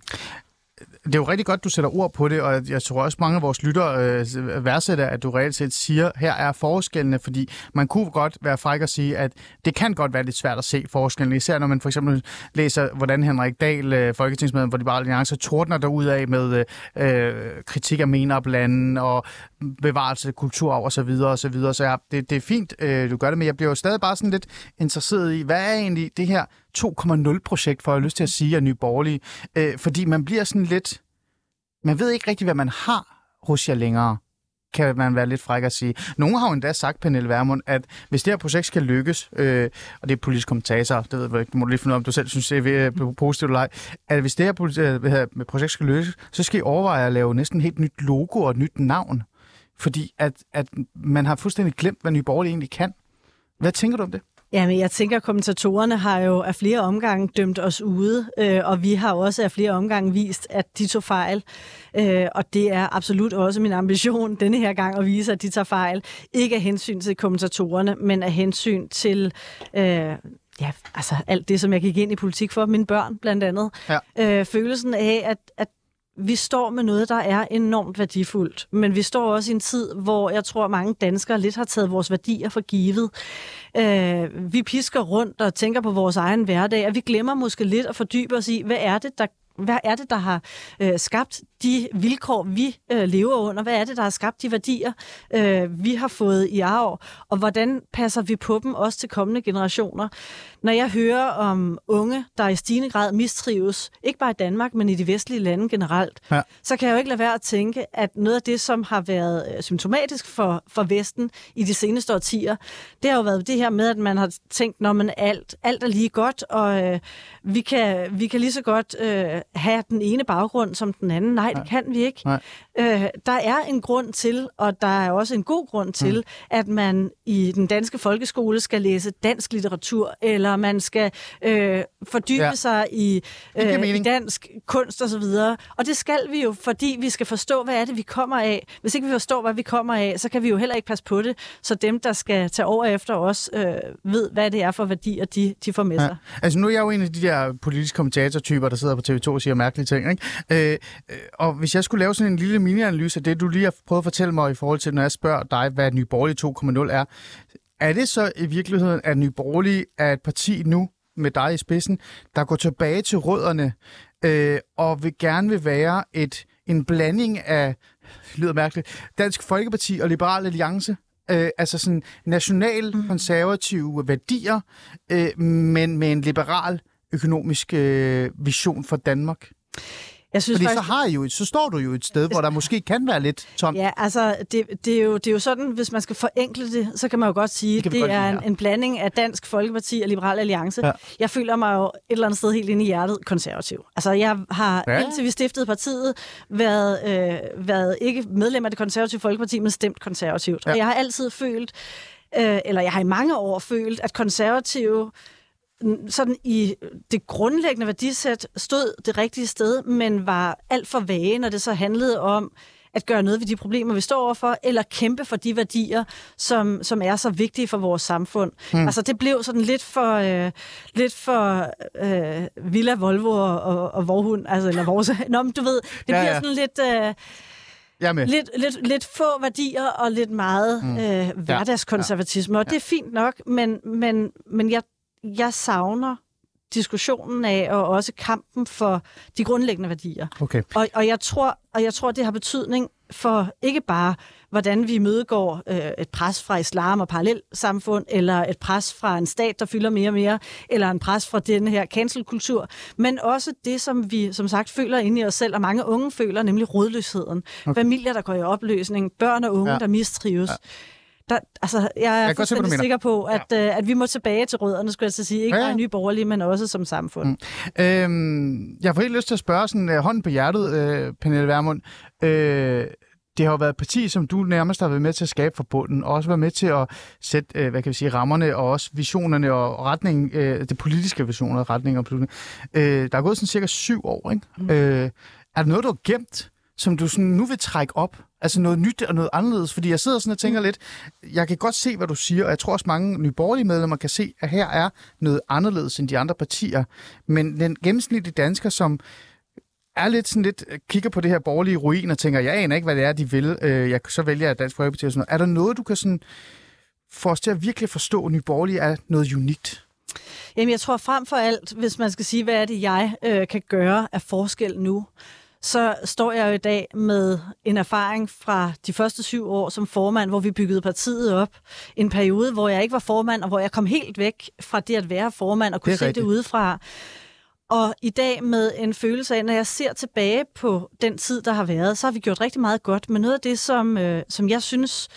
det er jo rigtig godt, du sætter ord på det, og jeg tror også, mange af vores lyttere øh, værdsætter, at du reelt set siger, her er forskellene, fordi man kunne godt være fræk og sige, at det kan godt være lidt svært at se forskellene, især når man for eksempel læser, hvordan Henrik Dahl, øh, folketingsmedlem for Liberale Alliance, tordner derud af med øh, kritik af menerblanden og bevarelse af kulturarv osv. så videre og så videre. Så ja, det, det er fint, øh, du gør det, men jeg bliver jo stadig bare sådan lidt interesseret i, hvad er egentlig det her 2,0-projekt, for jeg har lyst til at sige, af Nye Borgerlige. Øh, fordi man bliver sådan lidt... Man ved ikke rigtig, hvad man har hos jer længere kan man være lidt fræk at sige. Nogle har jo endda sagt, Pernille Vermund, at hvis det her projekt skal lykkes, øh, og det er politisk kommentator, det ved jeg ikke, du lige finde ud af, om du selv synes, det er øh, positivt eller ej, at hvis det her øh, projekt skal lykkes, så skal I overveje at lave næsten et helt nyt logo og et nyt navn. Fordi at, at man har fuldstændig glemt, hvad Nye Borgerlige egentlig kan. Hvad tænker du om det? Jamen, jeg tænker, at kommentatorerne har jo af flere omgange dømt os ude, øh, og vi har også af flere omgange vist, at de tog fejl. Øh, og det er absolut også min ambition (laughs) denne her gang at vise, at de tager fejl. Ikke af hensyn til kommentatorerne, men af hensyn til... Øh, ja, altså alt det, som jeg gik ind i politik for, mine børn blandt andet. Ja. Øh, følelsen af, at, at vi står med noget, der er enormt værdifuldt, men vi står også i en tid, hvor jeg tror, mange danskere lidt har taget vores værdier for givet. Øh, vi pisker rundt og tænker på vores egen hverdag, og vi glemmer måske lidt at fordybe os i, hvad er det, der hvad er det, der har øh, skabt de vilkår, vi øh, lever under? Hvad er det, der har skabt de værdier, øh, vi har fået i arv? Og hvordan passer vi på dem også til kommende generationer? Når jeg hører om unge, der i stigende grad mistrives, ikke bare i Danmark, men i de vestlige lande generelt, Ja. så kan jeg jo ikke lade være at tænke, at noget af det, som har været øh, symptomatisk for, for Vesten i de seneste årtier, det har jo været det her med, at man har tænkt, når man alt, alt er lige godt, og øh, vi, kan, vi kan lige så godt øh, have den ene baggrund som den anden. Nej, det kan vi ikke. Nej. Øh, der er en grund til, og der er også en god grund til, mm. at man i den danske folkeskole skal læse dansk litteratur, eller man skal øh, fordybe Ja. sig i, øh, i dansk kunst osv. Og det skal vi jo, fordi vi skal forstå, hvad er det, vi kommer af. Hvis ikke vi forstår, hvad vi kommer af, så kan vi jo heller ikke passe på det, så dem, der skal tage over efter os, øh, ved, hvad det er for værdier, de, de får med sig. Ja. Altså nu er jeg jo en af de der politiske kommentatortyper, der sidder på TV2 og siger mærkelige ting. Ikke? Øh, øh, og hvis jeg skulle lave sådan en lille mini-analyse af det, du lige har prøvet at fortælle mig i forhold til, når jeg spørger dig, hvad Nye Borgerlige 2.0 er, er det så i virkeligheden, at Nye Borgerlige er et parti nu, med dig i spidsen, der går tilbage til rødderne øh, og vil gerne vil være et en blanding af, lyder mærkeligt, Dansk Folkeparti og Liberal Alliance? Øh, altså sådan national konservative værdier, øh, men med en liberal økonomisk øh, vision for Danmark. Jeg synes Fordi faktisk, så, har I jo, et- så står du jo et sted, hvor der måske kan være lidt tomt. Ja, altså, det, det, er jo, det er jo sådan, hvis man skal forenkle det, så kan man jo godt sige, Det kan det, det godt er en, en blanding af Dansk Folkeparti og Liberal Alliance. Ja. Jeg føler mig jo et eller andet sted helt inde i hjertet konservativ. Altså, jeg har Ja. indtil vi stiftede partiet været, øh, været ikke medlem af det konservative Folkeparti, men stemt konservativt. Ja. Og jeg har altid følt, øh, eller jeg har i mange år følt, at konservative sådan i det grundlæggende værdisæt stod det rigtige sted, men var alt for vage, når det så handlede om at gøre noget ved de problemer, vi står overfor, eller kæmpe for de værdier, som, som er så vigtige for vores samfund. Hmm. Altså det blev sådan lidt for, øh, lidt for øh, Villa, Volvo og, og, og Vorhund, altså, eller vores, (laughs) Nå, men du ved, det Ja, ja, bliver ja. sådan lidt... Øh, lidt, lidt, lidt få værdier og lidt meget mm. øh, hverdagskonservatisme, og det er fint nok, men, men, men jeg, jeg savner diskussionen af, og også kampen for de grundlæggende værdier. Okay. Og, og, jeg tror, og jeg tror, det har betydning for ikke bare, hvordan vi mødegår øh, et pres fra islam og parallelsamfund, eller et pres fra en stat, der fylder mere og mere, eller en pres fra den her cancelkultur, men også det, som vi som sagt føler inde i os selv, og mange unge føler, nemlig rodløsheden. Okay. Familier, der går i opløsning, børn og unge, ja. der mistrives. Ja. Der, altså, jeg er se, du fuldstændig mener. sikker på, at, ja. øh, at vi må tilbage til rødderne, skulle jeg så sige. Ikke Ja, ja, bare nye borgerlige, men også som samfund. Mm. Øhm, jeg får helt lyst til at spørge sådan uh, hånden på hjertet, øh, Pernille Vermund. Øh, det har jo været et parti, som du nærmest har været med til at skabe fra bunden, og også været med til at sætte, øh, hvad kan vi sige, rammerne og også visionerne og retningen, øh, det politiske visioner, retning og beslutning. Øh, der er gået sådan cirka syv år, ikke? Mm. Øh, er der noget, du har gemt, som du sådan nu vil trække op? Altså noget nyt og noget anderledes? Fordi jeg sidder sådan og tænker mm. lidt, jeg kan godt se, hvad du siger, og jeg tror også mange nyborgerlige medlemmer kan se, at her er noget anderledes end de andre partier. Men den gennemsnitlige dansker, som er lidt sådan lidt, øh, kigger på det her borgerlige ruin og tænker, jeg aner ikke, hvad det er, de vil. Øh, jeg, så vælger jeg Dansk Folkeparti og sådan noget. Er der noget, du kan sådan få os til at virkelig forstå, at Nye Borgerlige er noget unikt? Jamen, jeg tror frem for alt, hvis man skal sige, hvad er det, jeg øh, kan gøre af forskel nu, så står jeg jo i dag med en erfaring fra de første syv år som formand, hvor vi byggede partiet op. En periode, hvor jeg ikke var formand, og hvor jeg kom helt væk fra det at være formand og kunne Det se rigtigt. det udefra. Og i dag med en følelse af, når jeg ser tilbage på den tid, der har været, så har vi gjort rigtig meget godt. Men noget af det, som, øh, som jeg synes,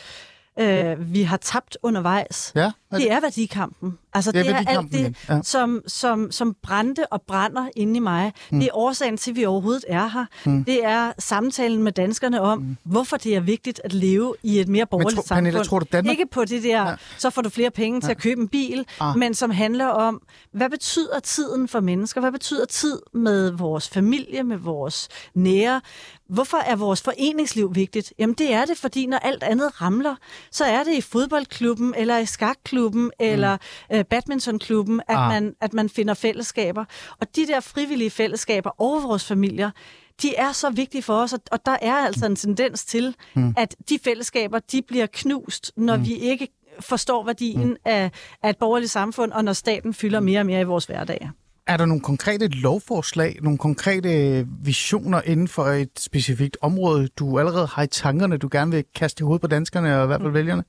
øh, vi har tabt undervejs, Ja, er Det er værdikampen. Altså, Det er det er, alt det, ja. ja. som, som, som brændte og brænder inde i mig. Mm. Det er årsagen til, at vi overhovedet er her. Mm. Det er samtalen med danskerne om, mm. hvorfor det er vigtigt at leve i et mere borgerligt tro- samfund. Pernille, tror du, Danmark- Ikke på det der, ja. så får du flere penge til at købe en bil, Ah. men som handler om, hvad betyder tiden for mennesker? Hvad betyder tid med vores familie, med vores nære? Hvorfor er vores foreningsliv vigtigt? Jamen det er det, fordi når alt andet ramler, så er det i fodboldklubben, eller i skakklubben, eller øh, badmintonklubben, at, Ah. man, at man finder fællesskaber. Og de der frivillige fællesskaber over vores familier, de er så vigtige for os, og- og der er altså en tendens til, mm. at de fællesskaber, de bliver knust, når mm. vi ikke forstår værdien mm. af, af et borgerligt samfund, og når staten fylder mere og mere i vores hverdag. Er der nogle konkrete lovforslag, nogle konkrete visioner inden for et specifikt område, du allerede har i tankerne, du gerne vil kaste i hovedet på danskerne og i hvert fald vælgerne?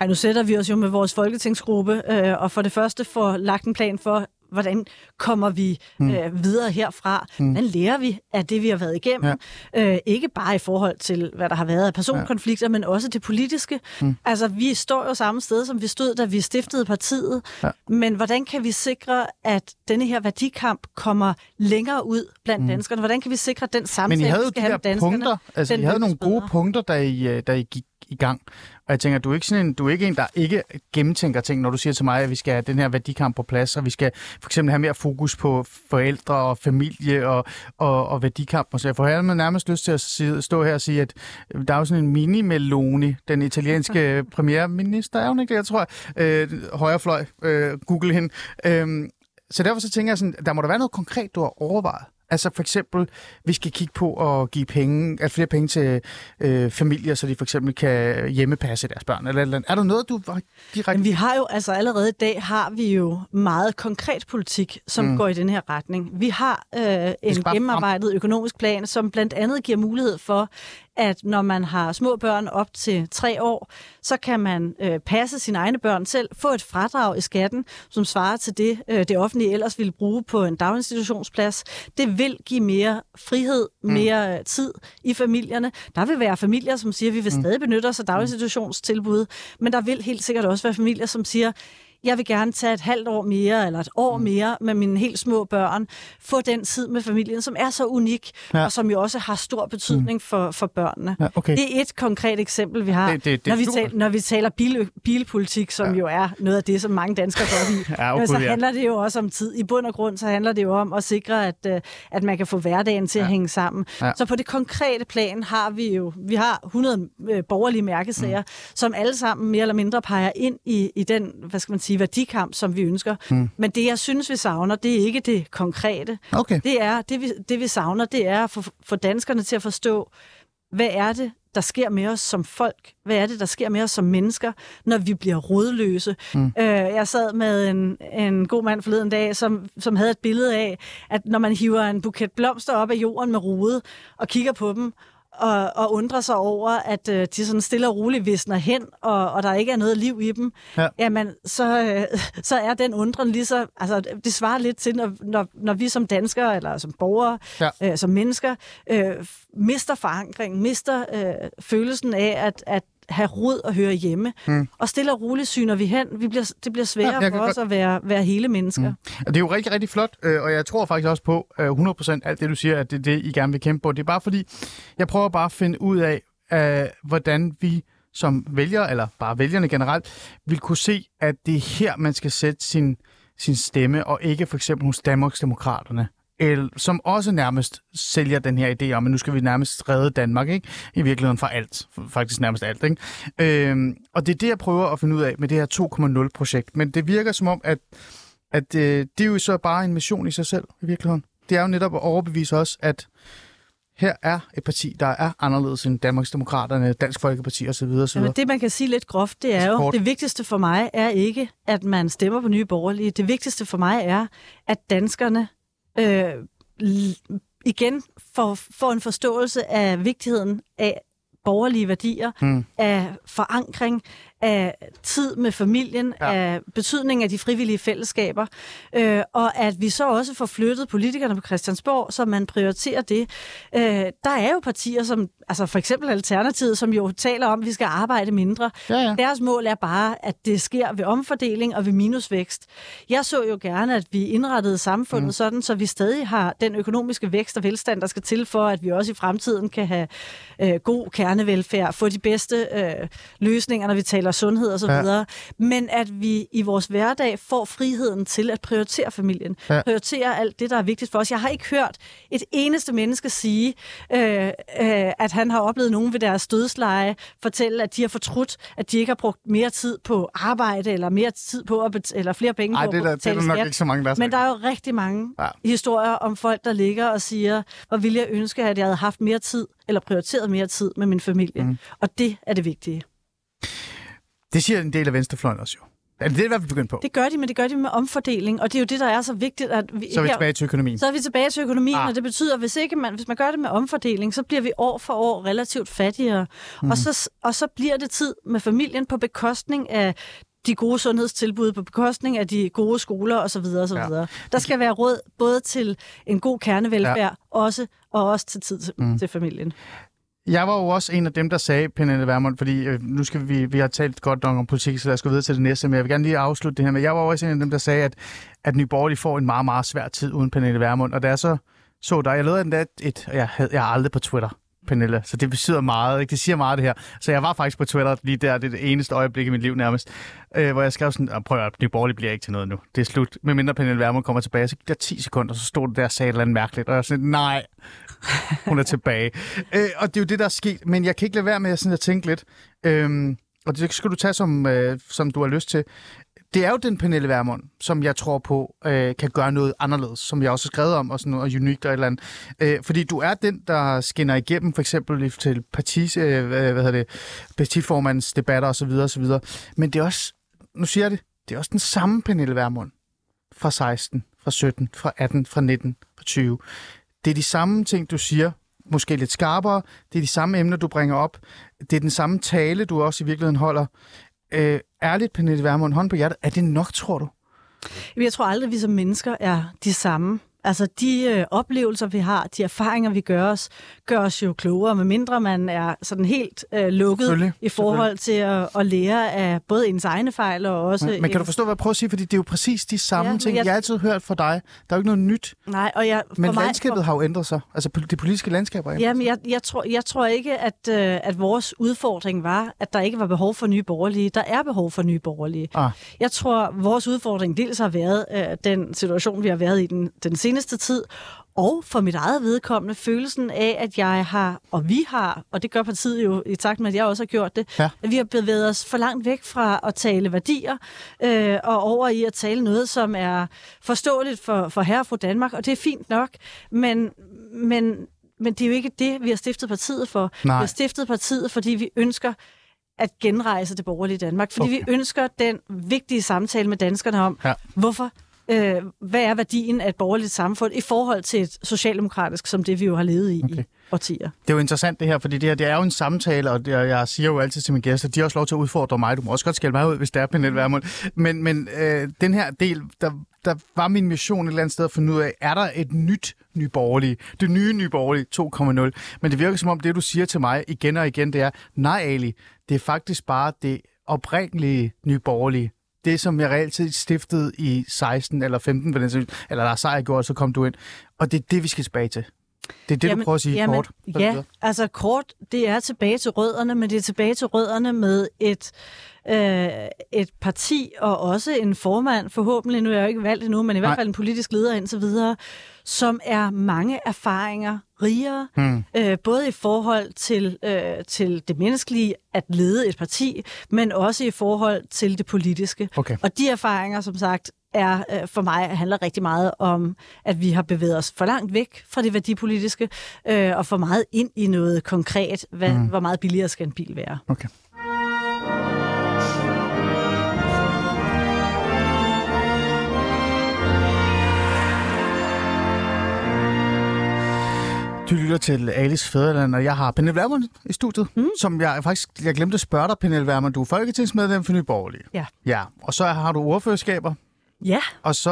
Ej, nu sætter vi os jo med vores folketingsgruppe, øh, og for det første får lagt en plan for, hvordan kommer vi øh, videre herfra? Mm. Hvordan lærer vi af det, vi har været igennem? Ja. Øh, ikke bare i forhold til, hvad der har været af personkonflikter, ja. men også det politiske. Mm. Altså, vi står jo samme sted, som vi stod, da vi stiftede partiet. Ja. Men hvordan kan vi sikre, at denne her værdikamp kommer længere ud blandt mm. danskerne? Hvordan kan vi sikre, at den samtale, Men I havde vi skal de have med danskerne, punkter, altså I havde nogle gode bedre? punkter, da I, øh, da I gik i gang. Og jeg tænker, du er ikke sådan en, du er ikke en, der ikke gennemtænker ting, når du siger til mig, at vi skal have den her værdikamp på plads, og vi skal for eksempel have mere fokus på forældre og familie og, og, og værdikamp. Og så jeg får her nærmest lyst til at sige, stå her og sige, at der er jo sådan en mini-Meloni, den italienske (laughs) premierminister, er hun ikke det, jeg tror, øh, højrefløj, øh, google hende. Øh, så derfor så tænker jeg sådan, der må der være noget konkret, du har overvejet. Altså for eksempel, vi skal kigge på at give penge, at flere penge til øh, familier, så de for eksempel kan hjemmepasse deres børn. Eller, eller andet. Er der noget, du direkte... Men vi har jo, altså allerede i dag har vi jo meget konkret politik, som mm. går i den her retning. Vi har øh, en gennemarbejdet økonomisk plan, som blandt andet giver mulighed for, at når man har små børn op til tre år, så kan man øh, passe sine egne børn selv, få et fradrag i skatten, som svarer til det, øh, det offentlige ellers ville bruge på en daginstitutionsplads. Det vil give mere frihed, mere mm. tid i familierne. Der vil være familier, som siger, at vi vil stadig benytte os af daginstitutionstilbud, men der vil helt sikkert også være familier, som siger, jeg vil gerne tage et halvt år mere, eller et år mm. mere med mine helt små børn. Få den tid med familien, som er så unik, Ja. og som jo også har stor betydning mm. for, for børnene. Ja, okay. Det er et konkret eksempel, vi har, Det- det- det når, vi taler, når vi taler bil, bilpolitik, som ja. jo er noget af det, som mange danskere går i. (laughs) Ja, Men så handler det jo også om tid. I bund og grund, så handler det jo om at sikre, at, øh, at man kan få hverdagen til ja. at hænge sammen. Ja. Ja. Så på det konkrete plan har vi jo, vi har 100 øh, borgerlige mærkesager, mm. som alle sammen mere eller mindre peger ind i, i den, hvad skal man sige, værdikamp, som vi ønsker. Mm. Men det, jeg synes, vi savner, det er ikke det konkrete. Okay. Det er, det vi, det vi savner, det er at få, få danskerne til at forstå, hvad er det, der sker med os som folk? Hvad er det, der sker med os som mennesker, når vi bliver rodløse? Mm. Øh, jeg sad med en, en god mand forleden dag, som, som havde et billede af, at når man hiver en buket blomster op af jorden med rode og kigger på dem, og, og undrer sig over, at øh, de sådan stille og roligt visner hen, og, og der ikke er noget liv i dem, Ja. jamen, så, øh, så er den undren lige så... Altså, det svarer lidt til, når, når, når vi som danskere, eller som borgere, Ja. øh, som mennesker, øh, mister forankringen, mister øh, følelsen af at, at have rod og høre hjemme. Mm. Og stille og roligt syner vi hen. Vi bliver, det bliver sværere Ja, for os at være, være hele mennesker. Mm. Og det er jo rigtig, rigtig flot, øh, og jeg tror faktisk også på øh, 100% alt det, du siger, at det er det, I gerne vil kæmpe på. Det er bare fordi, jeg prøver bare at finde ud af, øh, hvordan vi som vælgere, eller bare vælgerne generelt, vil kunne se, at det er her, man skal sætte sin, sin stemme, og ikke for eksempel hos Danmarksdemokraterne, som også nærmest sælger den her idé om, at nu skal vi nærmest redde Danmark, ikke? I virkeligheden fra alt. Faktisk nærmest alt, ikke? Øhm, og det er det, jeg prøver at finde ud af med det her 2.0-projekt. Men det virker som om, at, at øh, det er jo så bare en mission i sig selv, i virkeligheden. Det er jo netop at overbevise os, at her er et parti, der er anderledes end Danmarksdemokraterne, Dansk Folkeparti osv. osv. Jamen, det, man kan sige lidt groft, det er Altså jo, det vigtigste for mig er ikke, at man stemmer på nye borgerlige. Det vigtigste for mig er, at danskerne øh, igen får, får en forståelse af vigtigheden af borgerlige værdier, Mm. af forankring, af tid med familien, Ja. af betydningen af de frivillige fællesskaber, øh, og at vi så også får flyttet politikerne på Christiansborg, så man prioriterer det. Øh, der er jo partier som, altså for eksempel Alternativet, som jo taler om, at vi skal arbejde mindre. Ja, ja. Deres mål er bare, at det sker ved omfordeling og ved minusvækst. Jeg så jo gerne, at vi indrettede samfundet mm. sådan, så vi stadig har den økonomiske vækst og velstand, der skal til for, at vi også i fremtiden kan have øh, god kernevelfærd, få de bedste øh, løsninger, når vi taler sundhed osv. Ja. Men at vi i vores hverdag får friheden til at prioritere familien. Ja. Prioritere alt det, der er vigtigt for os. Jeg har ikke hørt et eneste menneske sige, øh, øh, at han har oplevet nogen ved deres dødsleje fortælle, at de har fortrudt, at de ikke har brugt mere tid på arbejde, eller mere tid på at bet- eller flere penge Ej, på det er der, at det er betale der nok skat. ikke så mange, der har Men der er jo rigtig mange ja. historier om folk, der ligger og siger, hvor ville jeg ønske, at jeg havde haft mere tid, eller prioriteret mere tid med min familie. Mm. Og det er det vigtige. Det siger en del af venstrefløjen også jo. Er det det, er i hvert fald begyndt på? Det gør de, men det gør de med omfordeling, og det er jo det, der er så vigtigt. At vi, Så er vi her- tilbage til økonomien. så er vi tilbage til økonomien, Ah. og det betyder, at hvis, ikke man, hvis man gør det med omfordeling, så bliver vi år for år relativt fattigere. Mhm. Mm. Og, så, og så bliver det tid med familien på bekostning af de gode sundhedstilbud, på bekostning af de gode skoler osv. osv. Ja. Der skal være råd både til en god kernevelfærd, ja. også, og også til tid til, mm. til familien. Jeg var jo også en af dem, der sagde, Pernille Vermund, fordi øh, nu skal vi, vi har talt godt nok om politik, så lad os gå videre til det næste, men jeg vil gerne lige afslutte det her med, jeg var også en af dem, der sagde, at, at Nye Borgerlige får en meget, meget svær tid uden Pernille Vermund, og det er så så dig, jeg lavede endda et, et jeg, havde, jeg er aldrig på Twitter, Pernille, så det betyder meget, ikke? det siger meget det her. Så jeg var faktisk på Twitter lige der, det er det eneste øjeblik i mit liv nærmest, øh, hvor jeg skrev sådan, prøv at Nye Borgerlige bliver ikke til noget nu, det er slut, medmindre Pernille Vermund kommer tilbage, så gik der 10 sekunder, så stod det der og sagde et eller andet mærkeligt, og jeg var sådan, nej, hun er tilbage. Øh, og det er jo det, der er sket. Men jeg kan ikke lade være med sådan at tænke lidt. Øhm, og det skal du tage, som, øh, som du har lyst til. Det er jo den Pernille Vermund, som jeg tror på øh, kan gøre noget anderledes, som jeg også har skrevet om, og sådan noget unikt og et eller andet. Øh, fordi du er den, der skinner igennem, for eksempel til partis, øh, hvad hedder det, partiformandens debatter osv. osv. Men det er også, nu siger jeg det, det er også den samme Pernille Vermund fra 16, fra 17, fra 18, fra 19, fra 20. Det er de samme ting, du siger, måske lidt skarpere. Det er de samme emner, du bringer op. Det er den samme tale, du også i virkeligheden holder. Øh, ærligt, Pernille Vermund, hånd på hjertet, er det nok, tror du? Jeg tror aldrig, vi som mennesker er de samme. Altså, de øh, oplevelser, vi har, de erfaringer, vi gør os, gør os jo klogere, medmindre man er sådan helt øh, lukket i forhold til at, at lære af både ens egne fejl og også... Men, men kan du forstå, hvad jeg prøver at sige? Fordi det er jo præcis de samme Ja, ting, jeg- jeg... altid har hørt fra dig. Der er jo ikke noget nyt. Nej, og jeg, for Men mig, landskabet har jo ændret sig. Altså det politiske landskab har ændret Jamen, jeg, jeg, tror, jeg tror ikke, at, øh, at vores udfordring var, at der ikke var behov for nye borgerlige. Der er behov for nye borgerlige. Ah. Jeg tror, vores udfordring dels har været øh, den situation, vi har været i den, den seneste tid, og for mit eget vedkommende følelsen af, at jeg har, og vi har, og det gør partiet jo i takt med, at jeg også har gjort det, Ja. at vi har bevæget os for langt væk fra at tale værdier, øh, og over i at tale noget, som er forståeligt for, for herre og fru Danmark, og det er fint nok, men, men, men det er jo ikke det, vi har stiftet partiet for. Nej. Vi har stiftet partiet, fordi vi ønsker at genrejse det borgerlige Danmark, fordi okay. Vi ønsker den vigtige samtale med danskerne om, Ja. hvorfor øh, hvad er værdien af et borgerligt samfund i forhold til et socialdemokratisk, som det vi jo har levet i okay. i årtier. Det er jo interessant det her, fordi det her det er jo en samtale, og det, og jeg siger jo altid til mine gæster, de har også lov til at udfordre mig. Du må også godt skælde mig ud, hvis det er Pernille Vermund. Men, men øh, den her del, der, der var min mission et eller andet sted at finde ud af, er der et nyt nyborgerlige, det nye nyborgerlige 2.0. Men det virker som om det, du siger til mig igen og igen, det er, nej Ali, det er faktisk bare det oprindelige nyborgerlige. Det, som jeg reelt set stiftede i 16 eller 15, for den, eller der er sejr gjort, så kom du ind. Og det er det, vi skal tilbage til. Det er det, du prøver at sige jamen, kort. Ja, altså kort, det er tilbage til rødderne, men det er tilbage til rødderne med et, øh, et parti og også en formand, forhåbentlig, nu er jeg jo ikke valgt endnu, men i hvert fald en politisk leder indtil videre, som er mange erfaringer rigere, Hmm. øh, både i forhold til, øh, til det menneskelige at lede et parti, men også i forhold til det politiske. Okay. Og de erfaringer, som sagt, er øh, for mig handler rigtig meget om, at vi har bevæget os for langt væk fra det værdipolitiske, øh, og for meget ind i noget konkret. Hvad, mm. Hvor meget billigere skal en bil være? Okay. Du lytter til Alice Fæderland, og jeg har Pernille Vermund i studiet, mm. som jeg faktisk jeg glemte at spørge dig, Pernille Vermund. Du er folketingsmedlem for Nye Borgerlige. Ja. Ja, og så har du ordførerskaber, Ja, og så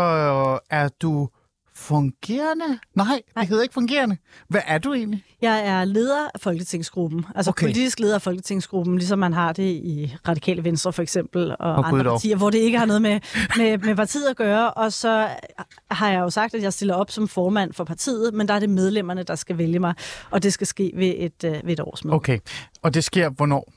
er du fungerende? Nej, det hedder ikke fungerende. Hvad er du egentlig? jeg er leder af Folketingsgruppen. Altså Okay. politisk leder af Folketingsgruppen, ligesom man har det i Radikale Venstre for eksempel, og, Og andre dog. partier, hvor det ikke har noget med, med, med partiet at gøre. Og så har jeg jo sagt, at jeg stiller op som formand for partiet, men der er det medlemmerne, der skal vælge mig, og det skal ske ved et, øh, ved et årsmøde. Okay, og det sker hvornår?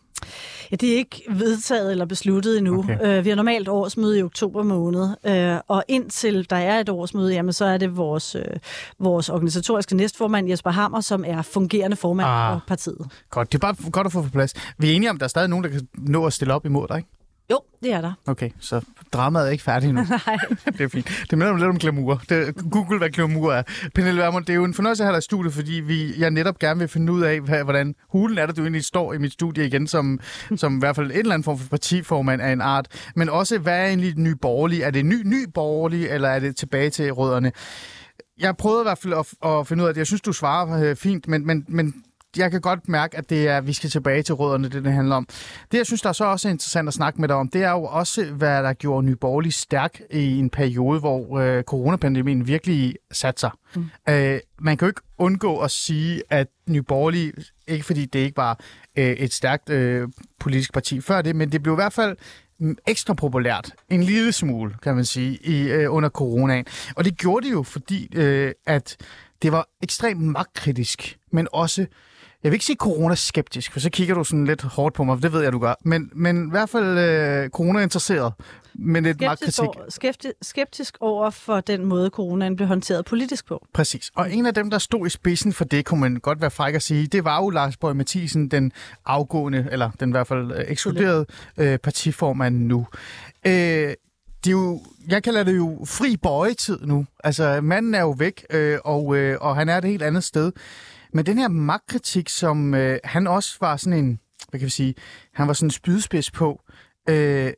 Ja, det er ikke vedtaget eller besluttet endnu. Okay. Øh, vi har normalt årsmøde i oktober måned, øh, og indtil der er et årsmøde, jamen, så er det vores, øh, vores organisatoriske næstformand Jesper Hammer, som er fungerende formand ah. for partiet. Godt, det er bare godt at få på plads. Vi er enige om, at der er stadig nogen, der kan nå at stille op imod dig, ikke? Jo, det er der. Okay, så dramaet er ikke færdigt endnu. (laughs) Nej. det er fint. Det minder lidt om glamour. Det, Google, hvad glamour er. Pernille Vermund, det er jo en fornøjelse at have dig i studiet, fordi vi, jeg netop gerne vil finde ud af, hvad, hvordan hulen er det, du egentlig står i mit studie igen, som, som i hvert fald en eller anden form for partiformand af en art. Men også, hvad er egentlig ny borgerlig? Er det ny, ny borgerlig, eller er det tilbage til rødderne? Jeg prøvede i hvert fald at, at finde ud af det. Jeg synes, du svarer øh, fint, men, men, men jeg kan godt mærke, at det er, at vi skal tilbage til rødderne, det det handler om. Det, jeg synes, der er så også interessant at snakke med dig om, det er jo også, hvad der gjorde Nye Borgerlige stærk i en periode, hvor øh, coronapandemien virkelig satte sig. Mm. Øh, man kan jo ikke undgå at sige, at Nye Borgerlige, ikke fordi det ikke var øh, et stærkt øh, politisk parti før det, men det blev i hvert fald mm, ekstra populært. En lille smule, kan man sige, i, øh, under coronaen. Og det gjorde det jo, fordi øh, at det var ekstremt magtkritisk, men også jeg vil ikke sige coronaskeptisk, for så kigger du sådan lidt hårdt på mig, for det ved jeg, du gør. Men, men i hvert fald øh, corona-interesseret, men lidt Skeptisk, magtkritik. over, skeptisk, skeptisk over for den måde, coronaen blev håndteret politisk på. Præcis. Og en af dem, der stod i spidsen for det, kunne man godt være fræk at sige, det var jo Lars Borg Mathisen, den afgående, eller den i hvert fald øh, ekskluderede øh, partiformand nu. Øh, det er jo, jeg kalder det jo fri bøjetid nu. Altså, manden er jo væk, øh, og, øh, og han er et helt andet sted. Men den her magtkritik, som øh, han også var sådan en, hvad kan vi sige, han var sådan en spydspids på, øh,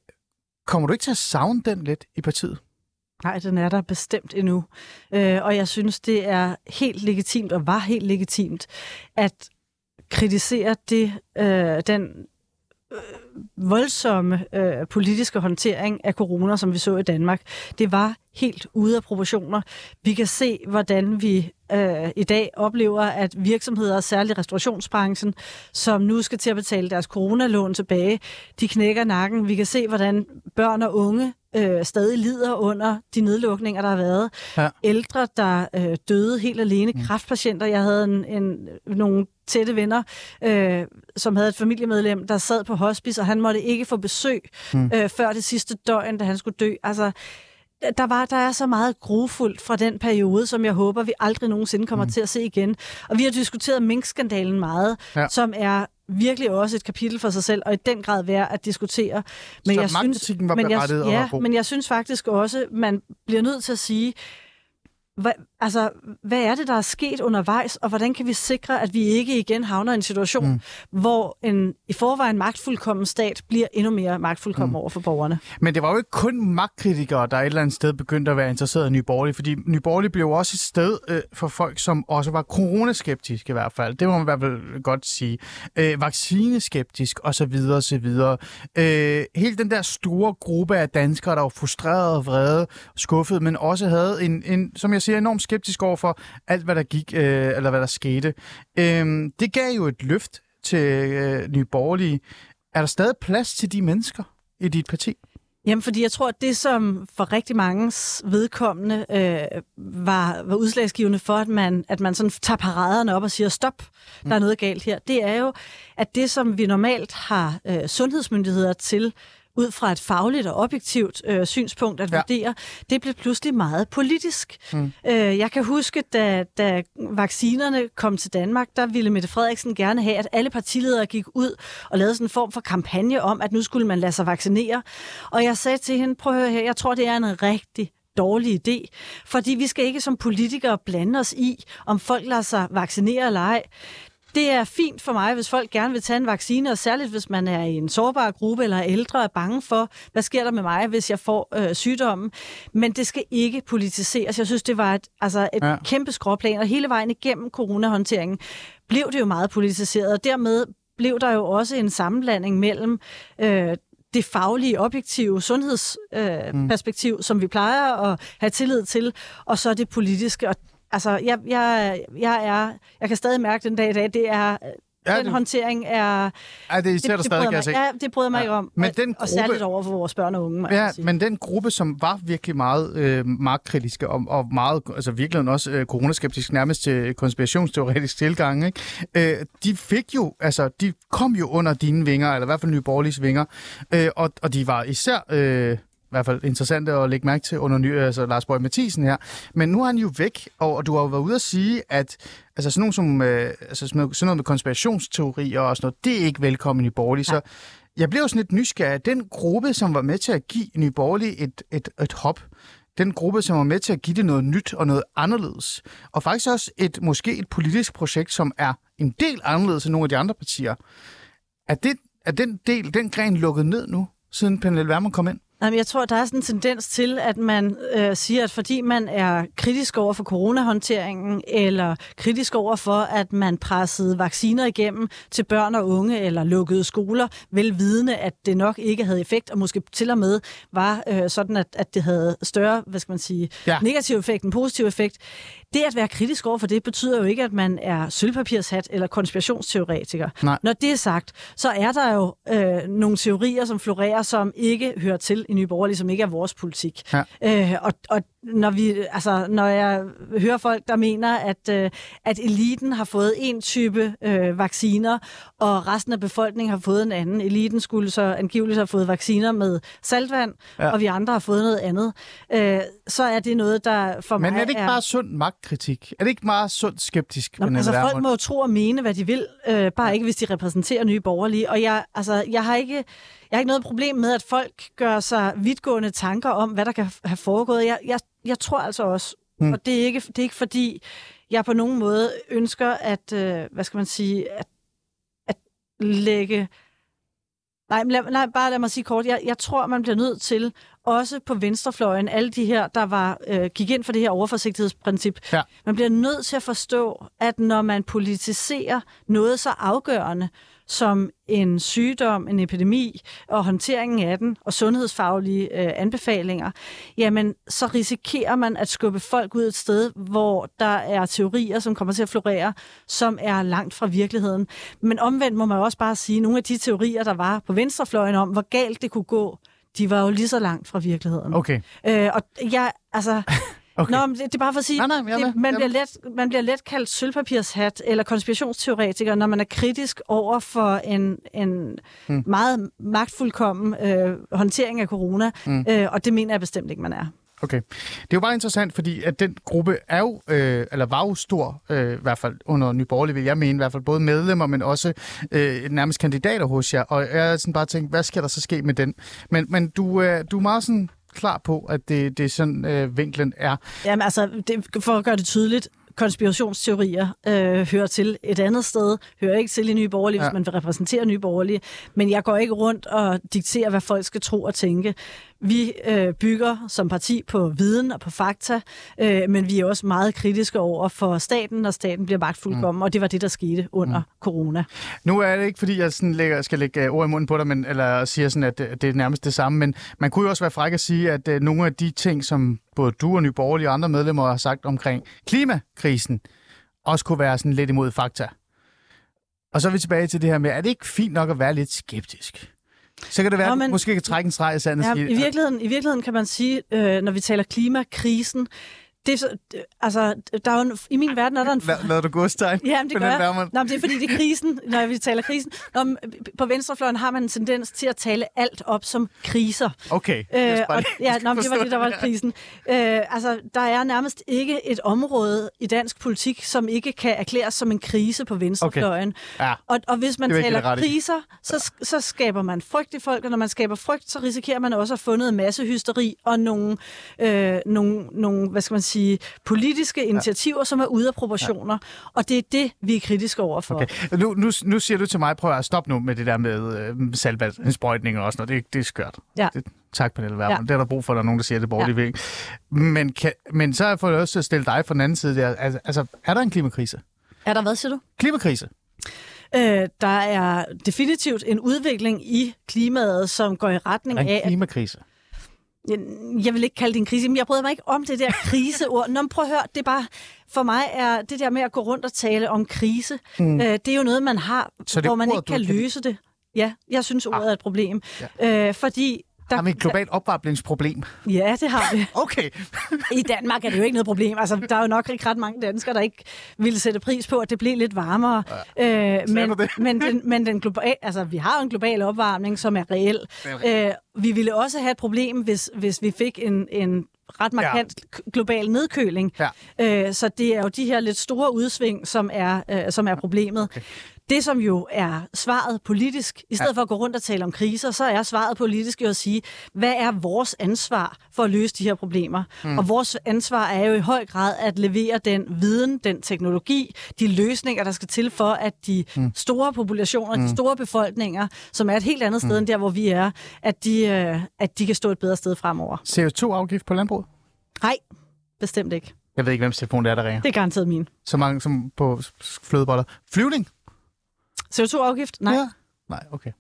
kommer du ikke til at savne den lidt i partiet? Nej, den er der bestemt endnu. Øh, og jeg synes, det er helt legitimt, og var helt legitimt, at kritisere det, øh, den øh, voldsomme øh, politiske håndtering af corona, som vi så i Danmark. Det var helt ude af proportioner. Vi kan se, hvordan vi øh, i dag oplever, at virksomheder, særligt restaurationsbranchen, som nu skal til at betale deres coronalån tilbage, de knækker nakken. Vi kan se, hvordan børn og unge øh, stadig lider under de nedlukninger, der har været. Ja. Ældre, der øh, døde helt alene. Mm. Kræftpatienter. Jeg havde en, en, nogle tætte venner, øh, som havde et familiemedlem, der sad på hospice, og han måtte ikke få besøg mm. øh, før det sidste døgn, da han skulle dø. Altså, der, var, der er så meget grufuldt fra den periode, som jeg håber, vi aldrig nogensinde kommer mm. til at se igen. Og vi har diskuteret minkskandalen meget, Ja. som er virkelig også et kapitel for sig selv, og i den grad værd at diskutere. Men Så jeg synes, var men jeg, og var ja, god. men jeg synes faktisk også, man bliver nødt til at sige, hvad, altså, hvad er det, der er sket undervejs, og hvordan kan vi sikre, at vi ikke igen havner i en situation, mm. hvor en i forvejen magtfuldkommen stat bliver endnu mere magtfuldkommen mm. over for borgerne? Men det var jo ikke kun magtkritikere, der et eller andet sted begyndte at være interesseret i Nye Borgerlige, fordi Nye Borgerlige blev også et sted øh, for folk, som også var coronaskeptiske i hvert fald. Det må man i hvert fald godt sige. Øh, vaccineskeptisk osv. osv. Øh, hele den der store gruppe af danskere, der var frustrerede, vrede, skuffede, men også havde en, en som jeg siger, enormt skeptisk over for alt, hvad der gik, øh, eller hvad der skete. Øh, det gav jo et løft til øh, Nye Borgerlige. Er der stadig plads til de mennesker i dit parti? Jamen, fordi jeg tror, at det, som for rigtig mange vedkommende øh, var, var udslagsgivende for, at man, at man sådan tager paraderne op og siger, stop, der er noget galt her, det er jo, at det, som vi normalt har øh, sundhedsmyndigheder til, ud fra et fagligt og objektivt øh, synspunkt at Ja. vurdere, det blev pludselig meget politisk. Mm. Øh, jeg kan huske, da, da vaccinerne kom til Danmark, der ville Mette Frederiksen gerne have, at alle partiledere gik ud og lavede sådan en form for kampagne om, at nu skulle man lade sig vaccinere. Og jeg sagde til hende, prøv at høre her, jeg tror, det er en rigtig dårlig idé, fordi vi skal ikke som politikere blande os i, om folk lader sig vaccinere eller ej det er fint for mig, hvis folk gerne vil tage en vaccine, og særligt hvis man er i en sårbar gruppe eller er ældre og er bange for, hvad sker der med mig, hvis jeg får øh, sygdommen. Men det skal ikke politiseres. Jeg synes, det var et, altså et Ja. kæmpe skråplan, og hele vejen igennem coronahåndteringen blev det jo meget politiseret, og dermed blev der jo også en sammenblanding mellem øh, det faglige, objektive sundhedsperspektiv, øh, Mm. som vi plejer at have tillid til, og så det politiske. Og, altså, jeg, jeg, jeg, er, jeg kan stadig mærke den dag i dag, det er, Ja, den det- håndtering er... Ej, det især der stadig, bryder mig, ja, det bryder mig Ja. ikke om. Men og, den og særligt gruppe- over for vores børn og unge, Ja, sige. men den gruppe, som var virkelig meget øh, magtkritiske og, og meget, altså virkelig også øh, coronaskeptisk, nærmest til konspirationsteoretisk tilgang, ikke? Øh, de fik jo, altså de kom jo under dine vinger, eller i hvert fald Nye Borgerliges vinger, øh, og, og de var især... Øh, i hvert fald interessante at lægge mærke til under ny, altså Lars Borg Mathisen her. Men nu er han jo væk, og, og du har jo været ude at sige, at altså sådan, nogle som, øh, altså sådan, noget, sådan noget med konspirationsteorier og sådan noget, det er ikke velkommen i Borgerlige. Så jeg bliver jo sådan lidt nysgerrig. Den gruppe, som var med til at give Nye Borgerlige et, et, et hop, den gruppe, som var med til at give det noget nyt og noget anderledes, og faktisk også et måske et politisk projekt, som er en del anderledes end nogle af de andre partier. Er, det, er den del, den gren lukket ned nu, siden Pernille Vermund kom ind? Jamen, jeg tror, der er sådan en tendens til, at man øh, siger, at fordi man er kritisk over for coronahåndteringen, eller kritisk over for, at man pressede vacciner igennem til børn og unge, eller lukkede skoler, velvidende, at det nok ikke havde effekt, og måske til og med var øh, sådan, at, at det havde større, hvad skal man sige, Ja. negativ effekt end positiv effekt. Det at være kritisk over for det, betyder jo ikke, at man er sølvpapirshat eller konspirationsteoretiker. Nej. Når det er sagt, så er der jo øh, nogle teorier, som florerer, som ikke hører til i Nye Borgerlige, som ikke er vores politik. Ja. Øh, og, og når, vi, altså, når jeg hører folk, der mener, at, øh, at eliten har fået en type øh, vacciner, og resten af befolkningen har fået en anden. Eliten skulle så angiveligt have fået vacciner med saltvand, Ja. ja. og vi andre har fået noget andet. Øh, så er det noget, der for Men mig er det ikke bare sund magtkritik? Er det ikke meget sundt skeptisk, Nå, men altså, folk må jo tro og mene, hvad de vil, øh, bare ikke, hvis de repræsenterer nye borgerlige. Og jeg, altså, jeg, har ikke, jeg har ikke noget problem med, at folk gør sig vidtgående tanker om, hvad der kan have foregået. Jeg, jeg, jeg tror altså også, Mm. og det er, ikke, det er ikke fordi, jeg på nogen måde ønsker at, øh, hvad skal man sige, at, at lægge... Nej, lad, nej, bare lad mig sige kort. Jeg, jeg tror, man bliver nødt til, også på venstrefløjen, alle de her, der var øh, gik ind for det her overforsigtighedsprincip, Ja. man bliver nødt til at forstå, at når man politiserer noget så afgørende som en sygdom, en epidemi og håndteringen af den og sundhedsfaglige øh, anbefalinger, jamen så risikerer man at skubbe folk ud et sted, hvor der er teorier, som kommer til at florere, som er langt fra virkeligheden. Men omvendt må man også bare sige, at nogle af de teorier, der var på venstrefløjen om, hvor galt det kunne gå, de var jo lige så langt fra virkeligheden. Okay. Øh, og jeg, altså... Okay. Nå, men det, det er bare for at sige, Nej, nej, det, man, er bliver let, man bliver let kaldt sølvpapirshat eller konspirationsteoretiker, når man er kritisk over for en, en Hmm. meget magtfuldkommen øh, håndtering af corona, Hmm. øh, og det mener jeg bestemt ikke, man er. Okay. Det er jo bare interessant, fordi at den gruppe er jo, øh, eller var jo stor, øh, i hvert fald under Nye Borgerlige, vil jeg mene, i hvert fald både medlemmer, men også øh, nærmest kandidater hos jer. Og jeg har sådan bare tænkt, hvad skal der så ske med den? Men, men du, øh, du er meget sådan klar på, at det, det er sådan, øh, vinklen er. Jamen altså, det, for at gøre det tydeligt, konspirationsteorier øh, hører til et andet sted, hører ikke til i Nye Borgerlige, Ja. hvis man vil repræsentere Nye Borgerlige, men jeg går ikke rundt og dikterer, hvad folk skal tro og tænke. Vi øh, bygger som parti på viden og på fakta, øh, men vi er også meget kritiske over for staten, når staten bliver magtfuldkommen, mm. og det var det, der skete under mm. corona. Nu er det ikke, fordi jeg sådan lægger, skal lægge øh, ord i munden på dig, men, eller siger sådan, at det er nærmest det samme, men man kunne jo også være fræk at sige, at øh, nogle af de ting, som både du og Nye Borgerlige og andre medlemmer har sagt omkring klimakrisen, også kunne være sådan lidt imod fakta. Og så er vi tilbage til det her med, er det ikke fint nok at være lidt skeptisk? Så kan det være, Nå, at du men- måske kan trække en streg i sandet Ja, i, virkeligheden, I virkeligheden kan man sige, øh, når vi taler klimakrisen, det er så, det- altså, der er jo en, i min verden er der en... Lad, lader du godstegn? Jamen, det gør jeg. Nå, men det er fordi, det er krisen, når vi taler krisen. Nå, men på venstrefløjen har man en tendens til at tale alt op som kriser. Okay. Øh, og, ja, nå, men det var det, der var krisen. Øh, altså, der er nærmest ikke et område i dansk politik, som ikke kan erklæres som en krise på venstrefløjen. Ja. Og, og hvis man taler kriser, så, så skaber man frygt i folk, og når man skaber frygt, så risikerer man også at få noget massehysteri og nogle, øh, nogle, nogle hvad skal man sige, politiske initiativer, ja. som er ude af proportioner. Ja. Og det er det, vi er kritiske over for. Okay. Nu, nu, nu siger du til mig, prøv at stoppe nu med det der med øh, salvandsindsprøjtning og sådan noget. Det, det er skørt. Ja. Det, tak, Pernille Vermund. Ja. Det er der brug for, at der er nogen, der siger det borgerlige ja. Ja. Men, kan, men så har jeg fået til at stille dig fra den anden side der. Altså, altså, er der en klimakrise? Er der hvad, siger du? Klimakrise? Øh, der er definitivt en udvikling i klimaet, som går i retning af... en at- klimakrise? Jeg, jeg vil ikke kalde det en krise, men jeg bryder mig ikke om det der kriseord. Nå, men prøv at høre, det er bare, for mig er det der med at gå rundt og tale om krise, mm. øh, det er jo noget, man har, Så det hvor man ordet, ikke kan kan løse det. Ja, jeg synes, ordet er et problem. Ja. Øh, fordi... Der, Har vi et globalt opvarmningsproblem? Ja, det har vi. (laughs) Okay. I Danmark er det jo ikke noget problem. Altså, der er jo nok ikke ret mange danskere, der ikke ville sætte pris på, at det blev lidt varmere. Ja. Øh, men, (laughs) men, den, men den global, altså, vi har jo en global opvarmning, som er reel. Øh, vi ville også have et problem, hvis, hvis vi fik en, en ret markant ja. global nedkøling. Ja. Øh, så det er jo de her lidt store udsving, som er, øh, som er problemet. Okay. Det, som jo er svaret politisk, i stedet ja. for at gå rundt og tale om kriser, så er svaret politisk jo at sige, hvad er vores ansvar for at løse de her problemer? Mm. Og vores ansvar er jo i høj grad at levere den viden, den teknologi, de løsninger, der skal til for, at de mm. store populationer, mm. de store befolkninger, som er et helt andet sted mm. end der, hvor vi er, at de, øh, at de kan stå et bedre sted fremover. CO2-afgift på landbruget? Nej, bestemt ikke. Jeg ved ikke, hvem telefon det er, der ringer. Det er garanteret min. Så mange som på flødeboller. Flyvning? CO2-afgift? Nej. Ja. Nej, okay.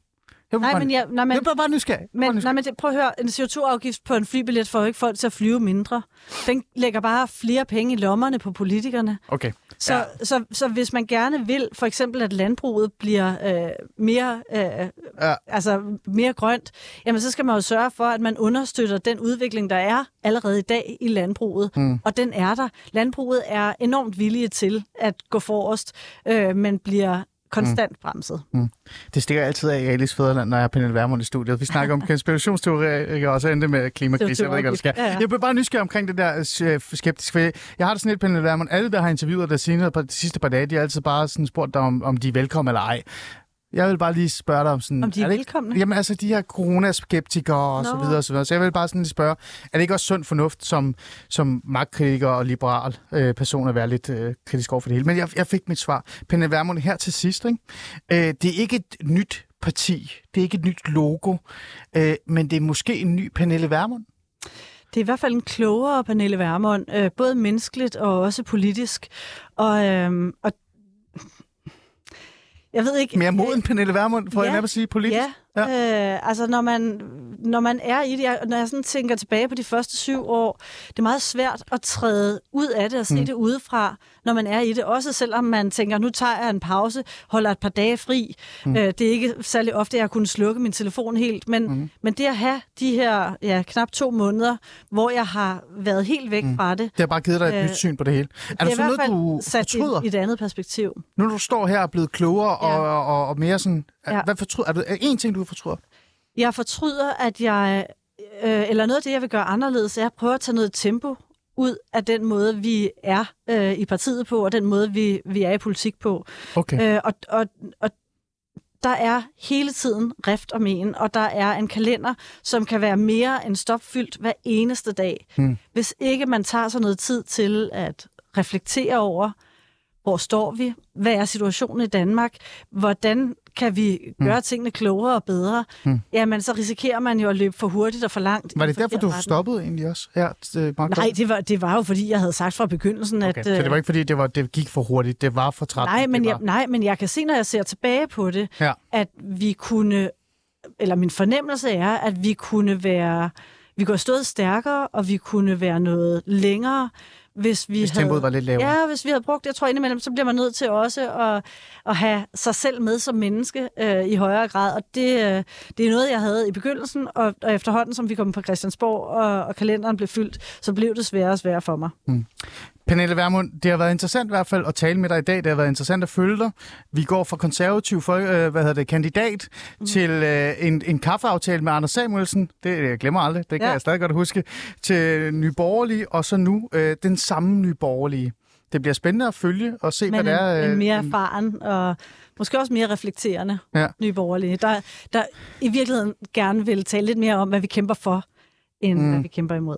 Jeg Nej, men jeg, nej, men, jeg bare nysgerrig. men, Bare nej, nysgerrig. men det, prøv at høre, en CO2-afgift på en flybillet får jo ikke folk til at flyve mindre. Den lægger bare flere penge i lommerne på politikerne. Okay. Så, ja. så, så hvis man gerne vil, for eksempel at landbruget bliver øh, mere, øh, Ja. altså mere grønt, jamen så skal man jo sørge for, at man understøtter den udvikling, der er allerede i dag i landbruget. Mm. Og den er der. Landbruget er enormt villige til at gå forrest, øh, men bliver konstant bremset. Det stikker altid af i Alice Fæderland, når jeg er Pernille Vermund i studiet. Vi snakker om (laughs) konspirationsteorier, og så endte med klimakrise. Jeg ved ikke, hvad der sker. Ja, ja. Jeg bliver bare nysgerrig omkring det der øh, skeptisk. For jeg har det sådan lidt, Pernille Vermund. Alle, der har interviewet dig siden de sidste par dage, de har altid bare sådan spurgt dig, om, om de er velkomne eller ej. Jeg vil bare lige spørge dig om sådan... Om de er det ikke- velkomne? Jamen altså, de her coronaskeptikere og så videre og så videre. Så jeg vil bare sådan lige spørge, er det ikke også sund fornuft som, som magtkritiker og liberal øh, person at være lidt øh, kritisk over for det hele? Men jeg, jeg fik mit svar. Pernille Vermund her til sidst, ikke? Øh, det er ikke et nyt parti. Det er ikke et nyt logo. Øh, men det er måske en ny Pernille Vermund. Det er i hvert fald en klogere Pernille Vermund, øh, både menneskeligt og også politisk. Og, øh, og jeg ved ikke... Mere moden Pernille Vermund, for Ja. jeg nærmest sige politisk. Ja, ja. Øh, altså når man, når man er i det, jeg, når jeg sådan tænker tilbage på de første syv år, det er meget svært at træde ud af det og se mm. det udefra, når man er i det. Også selvom man tænker, nu tager jeg en pause, holder et par dage fri. Mm. Øh, det er ikke særlig ofte, jeg har kunnet slukke min telefon helt, men, mm. men det at have de her ja, knap to måneder, hvor jeg har været helt væk mm. fra det, Det har bare givet dig et Øh, nyt syn på det hele. Er det i så noget, du sat i, fortryder? i et andet perspektiv. Nu når du står her og er blevet klogere Ja. og, og, og mere sådan... Ja. Hvad fortryder? Er der en ting, du fortryder? Jeg fortryder, at jeg, øh, eller noget af det, jeg vil gøre anderledes, er at prøve at tage noget tempo ud af den måde, vi er øh, i partiet på, og den måde, vi, vi er i politik på. Okay. Øh, og, og, og der er hele tiden rift om en, og der er en kalender, som kan være mere end stopfyldt hver eneste dag. Hmm. Hvis ikke man tager sig noget tid til at reflektere over, hvor står vi? Hvad er situationen i Danmark? Hvordan kan vi gøre mm. tingene klogere og bedre? Mm. Jamen, så risikerer man jo at løbe for hurtigt og for langt. Var det derfor, du retning. stoppede egentlig også? Her, Mark Nej, det var, det var jo fordi, jeg havde sagt fra begyndelsen, okay. at... Så det var øh, ikke, fordi det, var, det gik for hurtigt. Det var for træt. nej, men jeg, var... nej, men jeg kan se, når jeg ser tilbage på det, Ja. at vi kunne... Eller min fornemmelse er, at vi kunne være... Vi kunne have stået stærkere, og vi kunne være noget længere, hvis vi Hvis havde... tempoet var lidt lavere. Ja, hvis vi havde brugt, jeg tror indimellem, så bliver man nødt til også at, at have sig selv med som menneske øh, i højere grad. Og det, øh, det er noget, jeg havde i begyndelsen, og, og efterhånden, som vi kom på Christiansborg, og, og kalenderen blev fyldt, så blev det sværere og sværere for mig. Pernille Vermund, det har været interessant i hvert fald at tale med dig i dag. Det har været interessant at følge dig. Vi går fra konservativ for, øh, hvad hedder det, kandidat mm. til øh, en, en kaffeaftale med Anders Samuelsen. Det jeg glemmer aldrig. Det kan Ja. jeg stadig godt huske. Til Nyborgerlige, og så nu øh, den samme Nyborgerlige. Det bliver spændende at følge og se, Men hvad det er. en, øh, mere erfaren og måske også mere reflekterende Ja. nye borgerlige, der, der i virkeligheden gerne vil tale lidt mere om, hvad vi kæmper for, end mm. hvad vi kæmper imod.